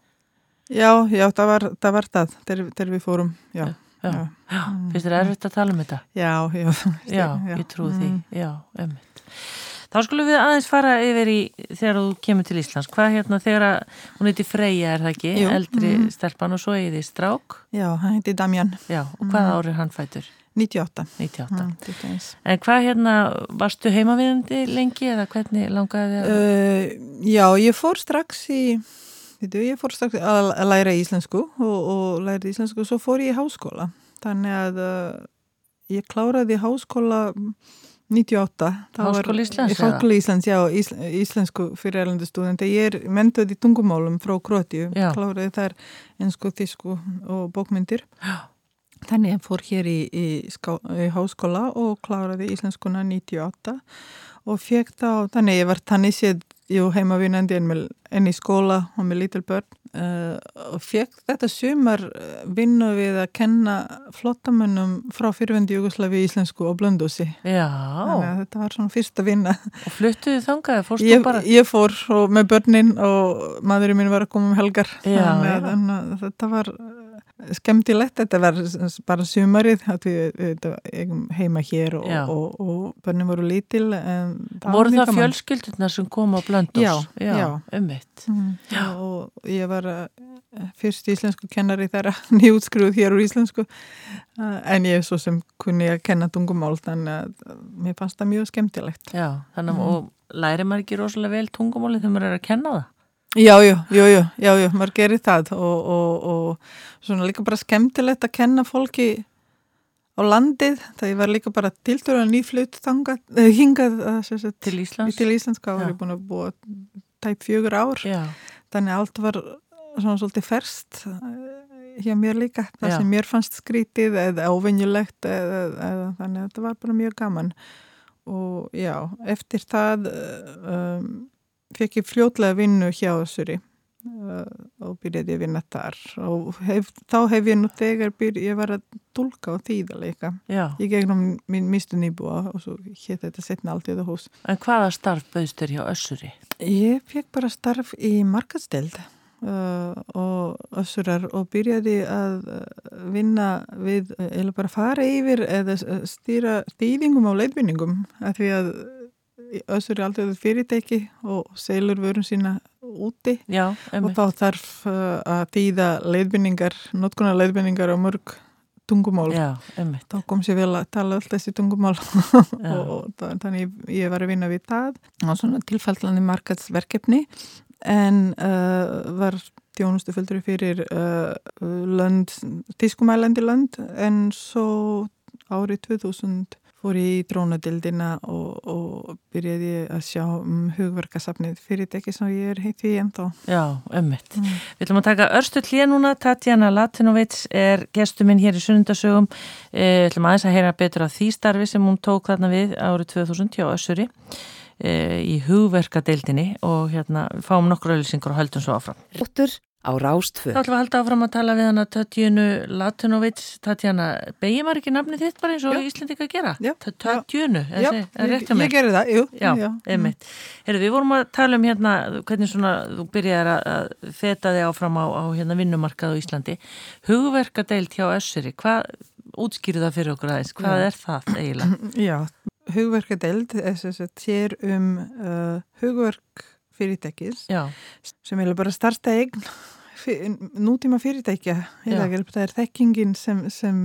Já, já, það var það, var það þegar, þegar við fórum, já. Já, Já. já. Mm. finnst þér erfitt að tala um þetta? Já, já. <laughs> Já, ég trú því, Mm. já, ömmit. Þá skulum við aðeins fara yfir í þegar þú kemur til Íslands. Hvað hérna þegar að, hún heiti Freyja er það ekki, Jú. eldri Mhm. stelpan og svo þið strák. Já, hann heiti Damjan, Já, og hvað Mhm. árið hann fætur? 98. 98. Mm, 21. En hvað hérna, varstu heimaviðandi lengi eða hvernig langaði þið. Uh, já, ég fór strax í, veitu, ég fór strax að, læra íslensku og, og læra íslensku og svo fór ég í háskóla. Þannig að uh, ég kláraði háskóla 98. Það var- Háskóla Íslands, Háskóla Íslands, já, ís, íslensku fyrir erlendu stúdenti. Ég er mentuð í tungumálum frá Kroatíu, kláraði þar ensku, þísku og bókmyndir. Já. Þannig ég fór hér í, í, ská, í háskóla og kláraði íslenskuna 98 og fekk þá, þannig ég var þannig séð jú heimavinandi en, en í skóla og með lítil börn uh, og fekk þetta sumar uh, vinnu við að kenna flottamönnum frá fyrirvendi Júgoslavi íslensku og blöndósi. Já, Þannig að þetta var svona fyrsta vinna. og fluttuðu þangað, fórstu Ég, bara... ég fór og með börnin og maðurinn minn var að koma um helgar. Já, þannig, já. að, þannig að þetta var skemmtilegt, þetta var bara sumarið við, eigum heima hér og, Já. og, og börnin voru lítil Voru það gaman. fjölskyldurnar sem kom á blöndós? Já, já. ummitt. Mm, og ég var uh, fyrst íslensku kennari þeirra nýjútskruð <laughs> hér úr íslensku uh, en ég er svo sem kunni að kenna tungumál þannig að uh, mér fannst það mjög skemmtilegt Já, þannig að Mm. og læri maður ekki rosalega vel tungumáli þegar maður er að kenna það? Já, já, já, já, já, já, maður gerir það og, og, og svona líka bara skemmtilegt að kenna fólki á landið, það ég var líka bara tiltörulega nýflutt þangað, eh, hingað eh, sagt, Til Íslands? til Íslandska var ég búin að búa tæp fjögur ár, Já, þannig að allt var svona svolítið ferst eh, hjá mér líka, það Já. sem mér fannst skrítið eða óvenjulegt eða, eða þannig að þetta var bara mjög gaman og já, eftir það um, fekk ég fljótlega vinnu hjá þessari uh, og byrjaði að vinna þar. Og hef, þá hef ég nú þegar byrj, ég var að tólka og þýða Já. ég gegnum mín mistu nýbúa og svo hétt þetta setna allt í það hús. En hvaða starf bauðst þér hjá Össuri? Ég fekk bara starf í markasteld uh, og össurar og byrjaði að uh, vinna við, uh, eða bara fara yfir eða stýra þýðingum á leitvinningum af því að össur er aldrei fyrirtæki og selur vörun sína úti. Já, og þá þarf uh, að þýða leiðbynningar, notkunar leiðbynningar á mörg tungumál. Já. Þá kom sér vel að tala alltaf þessi tungumál. <laughs> Og, þannig ég var að vinna við það. Og svona tilfallandi markaðsverkefni. En uh, var þjónustu földur fyrir uh, lönd, tískumælandi lönd. En svo árið 2000 fór ég í drónadildina og, og byrjaði ég að sjá um hugverkasafnið fyrirtæki sem ég er heitt í ennþá. Já, emmitt. Mm. Við ætlum að taka örstu hlýja núna. Tatjana Latinovits er gestu minn hér í sunnundasögum. Eh, Við ætlum aðeins að heyra betur af því starfi sem hún tók þarna við árið 2000 hjá Össuri eh, í hugverkadeildinni og hérna fáum nokkur auðlýsingur og höldum svo áfram. Óttur á Rástvö. Þá ætlum við að halda áfram að tala við hana Tatjunu Latinovits. Tatjana, beigir maður ekki nafni þitt bara eins og Já. Íslendinga gera? Já. Tatjunu, er Já, það rétt ég, mér? ég gerði það, jú. Já, já. einmitt. Heyrðu, við vorum að tala um hérna hvernig svona þú byrjar að, að feta þig áfram á, á hérna vinnumarkað á Íslandi. Hugverkadeild hjá Össuri, hvað útskýru það fyrir okkur aðeins? Hvað Já. er það eiginlega? <clears throat> Já, hugverkadeild er um uh, hugverk fyrirtækis Já, sem er bara starta eign nútíma fyrirtækja það er þekkingin sem, sem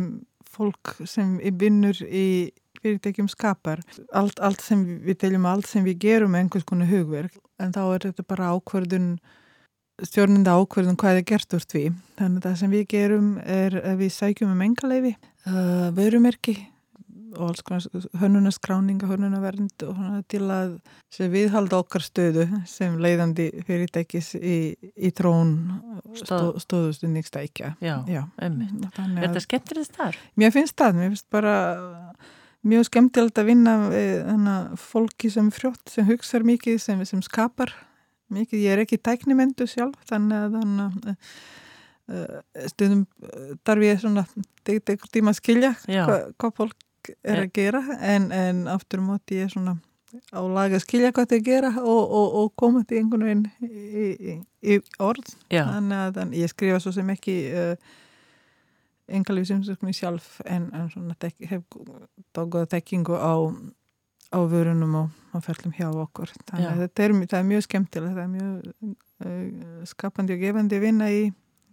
fólk sem vinnur í fyrirtækjum skapar. Allt, allt sem við, teljum allt sem við gerum er einhvers konar hugverk en þá er þetta bara ákvörðun stjórnenda ákvörðun hvað er gert úr því. Þannig að það sem við gerum er að við sækjum um engaleifi uh, vörumerki og alls konar hönnunaskráninga, hönnunavernd og svona til að sem viðhalda okkar stöðu sem leiðandi fyrirtækis í, í trón stó, stóðustundningstækja. já, Já. Þannig Er þetta skemmtilegt þar? mér finnst það, mér finnst bara mjög skemmtilegt að vinna við fólki sem frjótt, sem hugsar mikið, sem, sem skapar mikið. Ég er ekki tæknimendu sjálf, þannig að þannig að uh, stundum uh, þarf ég svona eitthvað tíma að skilja Já. hva, hvað fólk er að gera en, en aftur móti ég er svona á laga að skilja hvað þau gera og, og, og koma til einhvern veginn í, í, í orð. Já, þannig að þann, ég skrifa svo sem ekki uh, engalíf sem sem ég sjálf en, en svona tek, hef tókuð tekkingu á, á vörunum og, og ferlum hjá okkur. Þannig Já. að þetta er, er mjög skemmtilegt það er mjög uh, skapandi og gefandi vinna í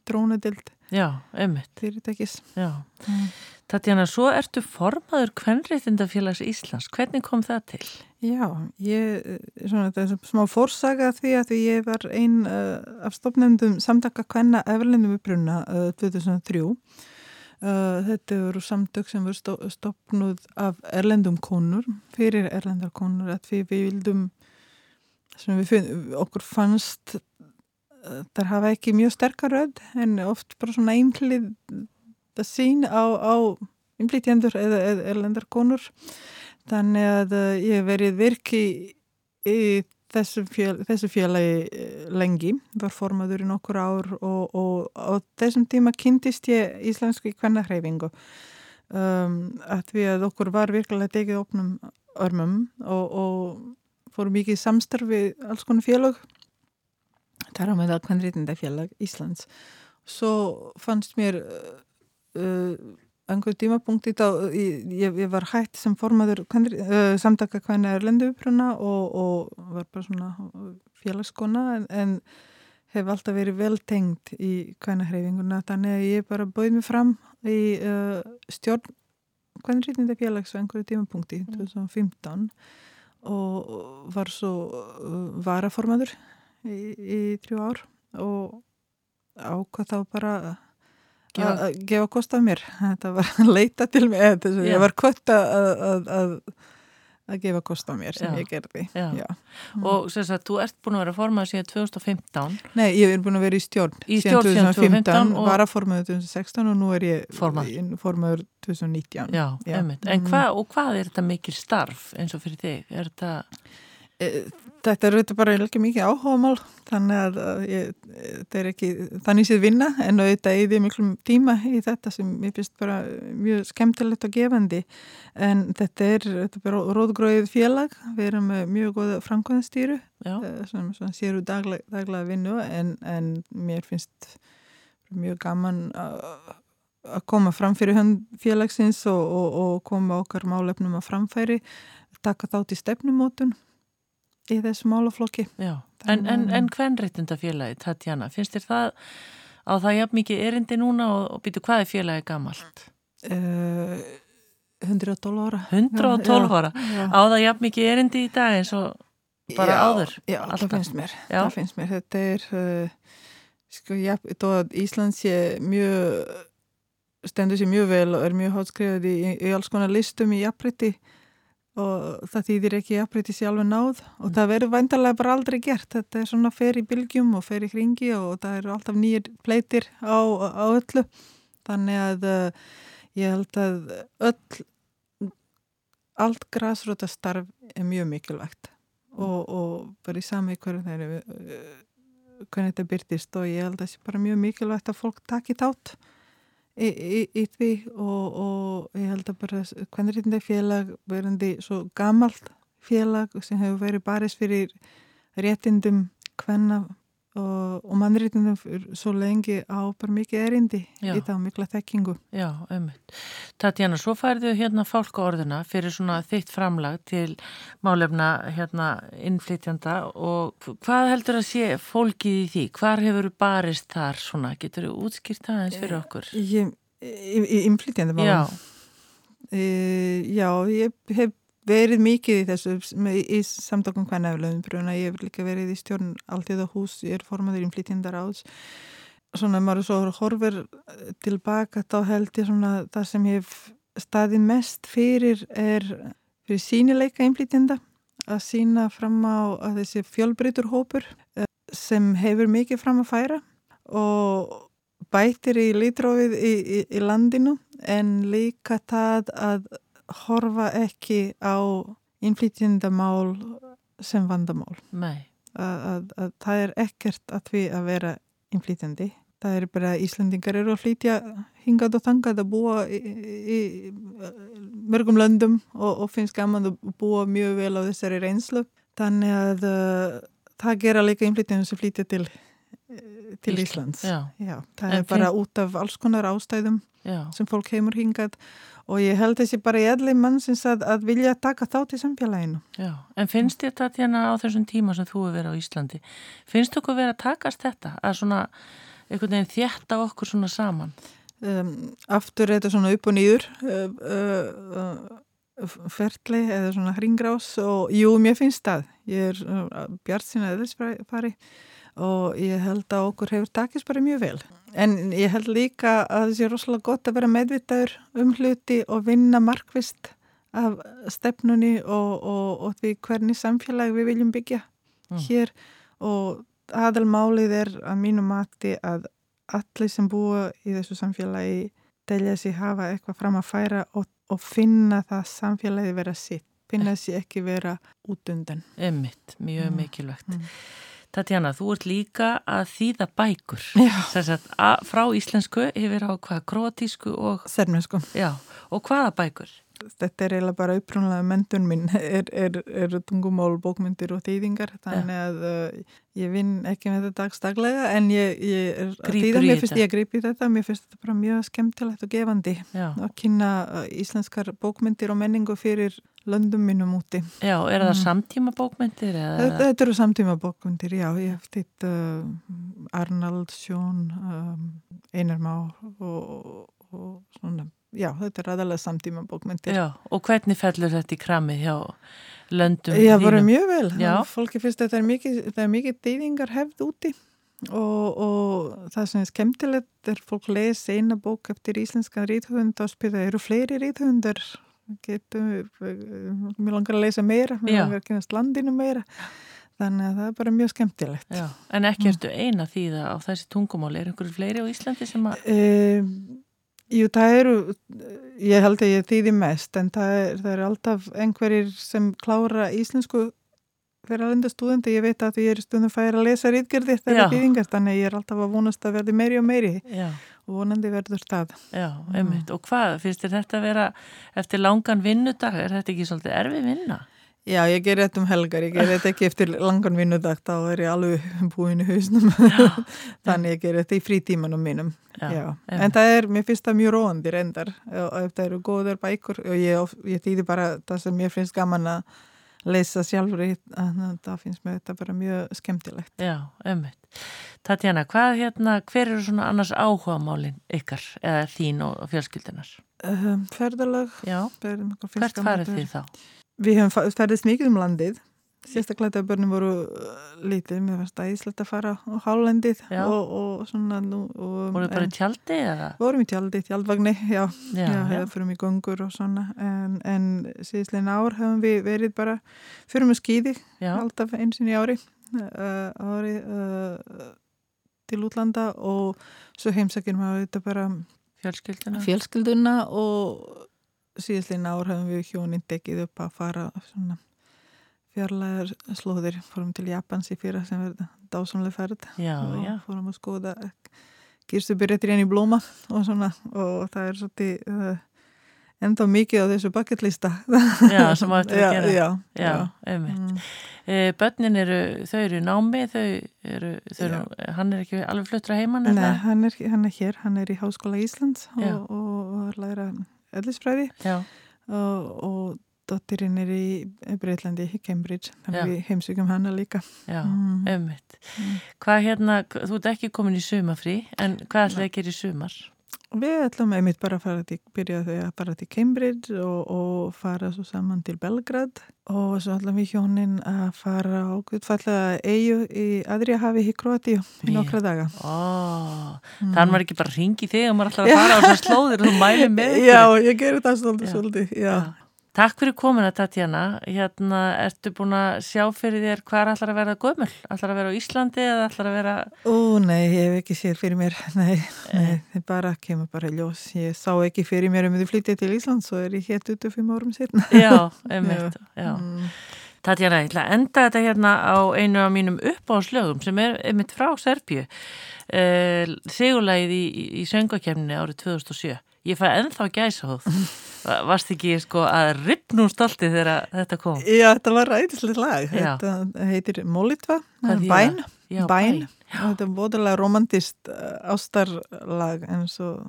drónadild já, einmitt. fyrirtækis Já. mm. Tatjana, svo ertu formaður Kvenréttindafélags Íslands. Hvernig kom það til? Já, ég, svona, það er smá fórsaga því að því ég var einn uh, af stopnefndum samtaka kvenna eflendum uppruna uh, 2003. Uh, þetta voru samtök sem voru stopnud af erlendum konur, fyrir erlendar konur, að við, vildum, við finn, okkur fannst, þar hafa ekki mjög sterkar rödd, en oft bara svona einhlið það sín á, á innflytjendur eða, eða erlendar konur. Þannig að uh, ég hef verið virki í þessu, fél, þessu félagi eh, lengi, var formaður í nokkur ár og, og á þessum tíma kynntist ég íslenski kvennahreifingu um, að við að okkur var virkilega tekið opnum örmum og, og fórum mikið samstarfi alls konar félag þar á með það kvennrýtindafélag Íslands. Svo fannst mér uh, einhver tímapunkt í þá, ég, ég var hætt sem formaður kvenri, uh, samtaka hvernig er lenduupruna og, og var bara svona félagskona en, en hef alltaf verið vel tengt í kvennahreifinguna þannig að ég bara bauð mig fram í uh, stjórn kvennrýtnindafélags á einhverju tímapunkti 2015 og var svo uh, varaformaður í, í þrjú ár og ákvað þá bara að að gefa kost af mér þetta var að leita til mig eða þess að Já. ég var kvött að, að, að, að gefa kost af mér sem Já. ég gerði Já. Já. Og sem sagt, þú ert búin að vera formað síðan 2015 Nei, ég er búin að vera í stjórn Í síðan 2015 og- var að formaður 2016 og nú er ég Formaður. í- formaður 2019 Já, Já. einmitt. En Mhm. hvað, og hvað er þetta mikil starf eins og fyrir þig? Er þetta, Þetta er auðvitað bara ekki mikið áhugamál þannig að ég, þetta er ekki þannig séð vinna en auðvitað eða miklum tíma í þetta sem ég finnst bara mjög skemmtilegt og gefandi. En þetta er, þetta er róðgróið félag, við erum með mjög goða framkvæmstýru sem, sem séru daglega, daglega vinnu en, en mér finnst mjög gaman að koma fram fyrir félagsins og, og, og koma okkar málefnum að framfæri taka þátt í stefnumótun í þessu málaflokki. Já, en, en, en hvern reytundafélagi, Tatjana, finnst þér það á það jafn mikið erindi núna og, og býtu hvað er félagi gamalt? Uh, 112 ára. 112 já, ára? Já, já. Á það jafn mikið erindi í dag eins og bara áður? Já, það finnst mér. Það finnst mér. Þetta er, uh, sko, já, þó að Ísland sé mjög, stendur sér mjög vel og er mjög hátskrifað í, í alls konar listum í jafnbreytti og það þýðir ekki afbreytið sjálfu náð. Og það verður vandarlega bara aldrei gert. Þetta er svona fer í bylgjum og fer í kringi og það eru alltaf nýjir pleitir á, á öllu. Þannig að uh, ég held að öll allt græsróta starf er mjög mikilvægt. Og, og bara í sami eru uh, hvernig þetta byrtist og ég held að það sé bara mjög mikilvægt að fólk takit átt í, í, í því og, og ég held að bara þetta félag verðandi svo gamalt félag sem hefur verið barist fyrir réttindum hvenna og, og mannréttindum svo lengi á bara mikið erindi Já. í það mikla þekkingu. Já, ummitt. Tatjana, svo færðu hérna fálkaorðuna fyrir svona þitt framlag til málefna hérna innflytjanda og hvað heldur að sé fólkið í því? Hvar hefur barist þar svona? Getur þú útskýrt það eins fyrir okkur? Ég, í innflytjanda málum? Já. E, já, ég hef verið mikið í þessu í, í samtökum hvernaflöðum bruna ég hef líka verið í stjórn alltíð á hús ég er formadur í flytjandar áts svona maður svo horfur tilbaka þá held ég svona það sem ég hef staðið mest fyrir er fyrir sínileika innflytjanda að sína fram á þessi fjölbrytur hópur eh, sem hefur mikið fram að færa og bætir í litrófið í, í, í landinu en líka það að horfa ekki á innflytjendamál sem vandamál. Nei. Að, að, að það er ekkert að við að vera innflytjandi. Það er bara að Íslandingar eru að flytja hingað og þangað að búa í, í, mörgum löndum og, og finnst gaman að búa mjög vel á þessari reynslu. Þannig að uh, það gera líka innflytjandi sem flytja til, til Íslands. Já. Já, það en er bara finn... út af alls konar ástæðum Já. sem fólk heimur hingað og ég held þessi bara í allir mannsins að, að vilja taka þátt í samfélaginu. Já, en finnst þér þetta hérna á þessum tíma sem þú hefur verið á Íslandi, finnst þú okkur verið að takast þetta, að svona einhvern veginn þjætta okkur svona saman? Um, aftur er þetta svona upp og nýður uh, uh, ferli eða svona hringrás og jú, mér finnst það, ég er uh, bjart sína eðlisfari og ég held að okkur hefur takist bara mjög vel. En ég held líka að það sé rosalega gott að vera meðvitaður um hluti og vinna markvist af stefnunni og, og, og því hvernig samfélag við viljum byggja mm. hér og aðalmálið er að mínu mati að allir sem búa í þessu samfélagi telja sér hafa eitthvað fram að færa og, og finna það samfélagi vera sitt, finna sér ekki vera út undan. Emmitt, mjög mm. mikilvægt. Mm. Tatjana, þú ert líka að þýða bækur sagt, að, frá íslensku yfir á hvað, kroatísku og... Sermensku. Já, og hvaða bækur? Þetta er eiginlega bara upprúnlega mentun minn, <laughs> er, er, er tungumál, bókmyndir og þýðingar, þannig að uh, ég vinn ekki með þetta dagstaglega en ég, ég er að þýða, mér finnst ég að grípi þetta, mér finnst þetta bara mjög skemmtilegt og gefandi Já. að kynna uh, íslenskar bókmyndir og menningu fyrir löndum mínum úti. Já, er það mm. samtíma bókmyndir? Þetta, þetta eru samtíma bókmyndir, já, ég hef þitt uh, Arnald, Sjón, um, Einar Má og, og svona já, þetta er aðalega samtíma bókmyndir. Já, og hvernig fellur þetta í kramið hjá löndum þínum? Já, bara mjög vel. Já. Fólki finnst að það er mikið deyðingar hefð úti og, og það sem er skemmtilegt er fólk les eina bók eftir íslenskan ríðhund og spyrja, eru fleiri ríðhundar? Getum, mér langar að lesa meira, mér langar að kynast landinu meira. Þannig að það er bara mjög skemmtilegt. Já, en ekki ertu eina því það á þessi tungumáli, er einhverju fleiri á Íslandi sem að... Um, Jú, það eru, ég held að ég þýði mest en það er, það er alltaf einhverjir sem klára íslensku vera lenda studenti, ég veit að ég er stundum færi að lesa Já. að þýðingar, þannig ég er alltaf að vonast að verði meiri og meiri Já, og vonandi verður stað. já, einmitt. Og hvað, finnst þér þetta að vera eftir langan vinnudag, er þetta ekki svolítið erfi vinna? Já, ég ger þetta um helgar, ég ger þetta ekki eftir langan vinnudag, þá er ég alveg búin í hausnum, <laughs> þannig ég ger þetta í frítímanum mínum. Já, Já, en það er, mér finnst það mjög róandi reyndar ef það eru góðar bækur og ég, ég þýði bara það sem mér finnst gaman að lesa sjálfur í, það finnst mér þetta bara mjög skemmtilegt. Já, einmitt. Tatjana, hvað hérna, hver eru svona annars áhugamálin ykkar eða þín og fjölskyldunar? Um, ferðalag, Já, hvert farið þið þá? Við hefum ferðist mikið um landið, sérstaklega þegar börnum voru uh, lítið, mér fannst það íslegt að fara á hálendið og, og svona nú. Og, Voruð bara en- í tjaldi eða? Vorum í tjaldi, tjaldvagni, já, Já, já, já. fyrir mig göngur og svona, en, en síðislegin ár hefum við verið bara fyrir með skýði, alltaf einsin í ári, uh, ári uh, til útlanda og svo heimsækjum við þetta bara fjölskylduna. fjölskylduna og síðislegin ár hefum við hjónin tekið upp að fara svona fjarlæðar slóðir, fórum til Japans í fyrra sem verða dásamlega ferð. Já, og já, fórum að skoða kirstubyrjatir í blóma og svona og það er svolítið uh, enda mikið á þessu bucketlista Já, sem á eftir að <laughs> gera. já, já, einmitt. Mm. E, börnin eru, þau eru námi, þau eru, þau eru, hann er ekki alveg fluttur að heimann, Nei, hann er, hann er hér, hann er í Háskóla Íslands og, og, og læra ellisfræði og, og dottirinn er í Breitlandi, í Cambridge þannig Já. við heimsugum hana líka já, Mm. einmitt. Mm. Hvað hérna, þú ert ekki komin í sumafrí, en hvað ætlaði að gera í sumar? Við ætlum einmitt bara að fara til, byrja þau að fara til Cambridge og, og fara svo saman til Belgrad og svo ætlum við hjónin að fara á guttfallega eigu í Adriahafi í Kroatíu í Já. nokkra daga. Ó, Mm. þannig maður ekki bara ringi þig og maður ætlar að fara á þessar slóðir og þú mælir með ykkur. Já, ég gerir það svolítið, Já. svolítið, já. Takk fyrir komuna Tatjana, hérna ertu búin að sjá fyrir þér hvað ætlar að vera gömul? Ætlar að vera á Íslandi eða ætlar að vera, Ó, nei, ég hef ekki séð fyrir mér, <laughs> nei, nei, það bara kemur bara ljós. Ég sá ekki fyrir mér um að flytja til Ísland, svo er ég hér 25 árum setna. já, <laughs> einmitt, já. Mm. Tatjana, ég ætla að enda þetta hérna á einu af mínum uppáðslögum sem er einmitt frá Serbju, uh, sigurlægið í, í, í söngakefninni árið 2007. Ég fæ ennþá gæsa hóð. Varst ekki sko að ripnum stolti þegar þetta kom? Já, þetta var ræðislega lag. Já. Þetta heitir Molitva, bæn? Já, bæn. Já. Og þetta er bóðalega romantist uh, ástarlag eins og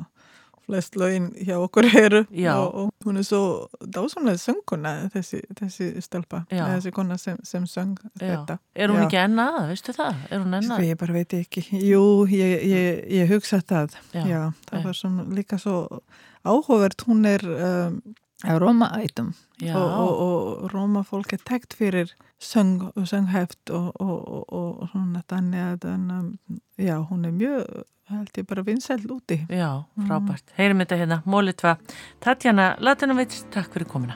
flest lögin hjá okkur eru og, og hún er svo dásamlega sönguna þessi, þessi stelpa, Já. þessi kona sem, sem söng Já. þetta. Er hún Já. ekki enn að, veistu það? Er hún enn Sko, að? ég bara veit ekki. Jú, ég, ég, ég hugsa það. Já. Það var líka svo áhugavert. Hún er um, Róma-ætum og, og, og Róma fólk er tekt fyrir söng og söngheft og, og, og, og svona þannig að já, hún er mjög held ég bara vinsæl úti. já, frábært. Heyrim þetta hérna, Mólitva. Tatjana Latinovits, takk fyrir komina.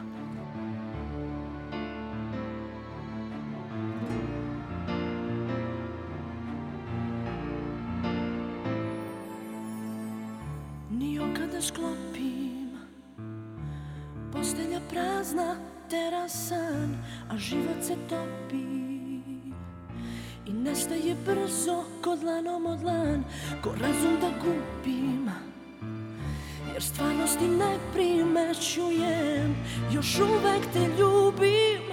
Ni kada sklopim Postelja prazna, terasan A život se topi. I nestaje brzo ko dlanom od dlan Ko razum da gubim Jer stvarnosti ne primećujem Još uvek te ljubim.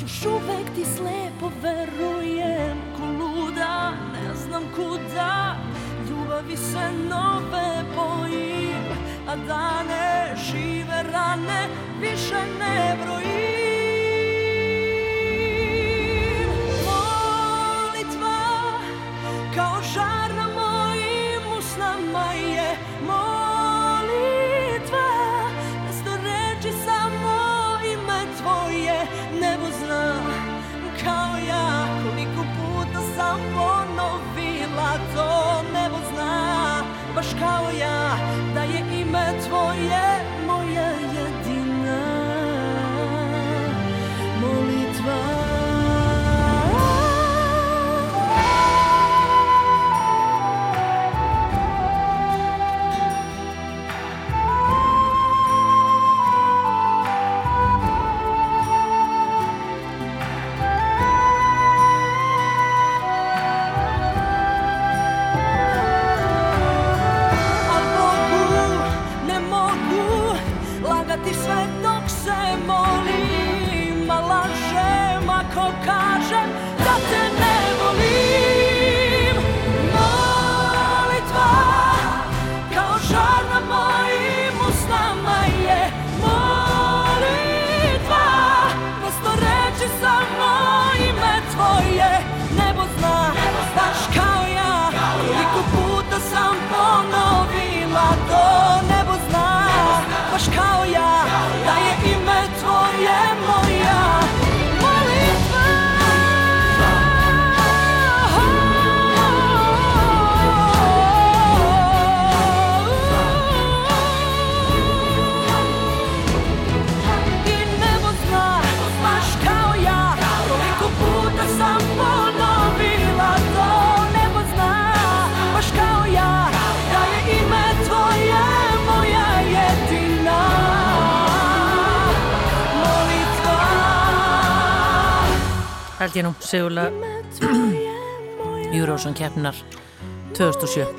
Još uvek ti slepo verujem Ko luda, ne znam kuda. Ljubavi se nove bojim A dane žive rane Više ne brojim held ég nú, segulega Júrósson keppnar 2007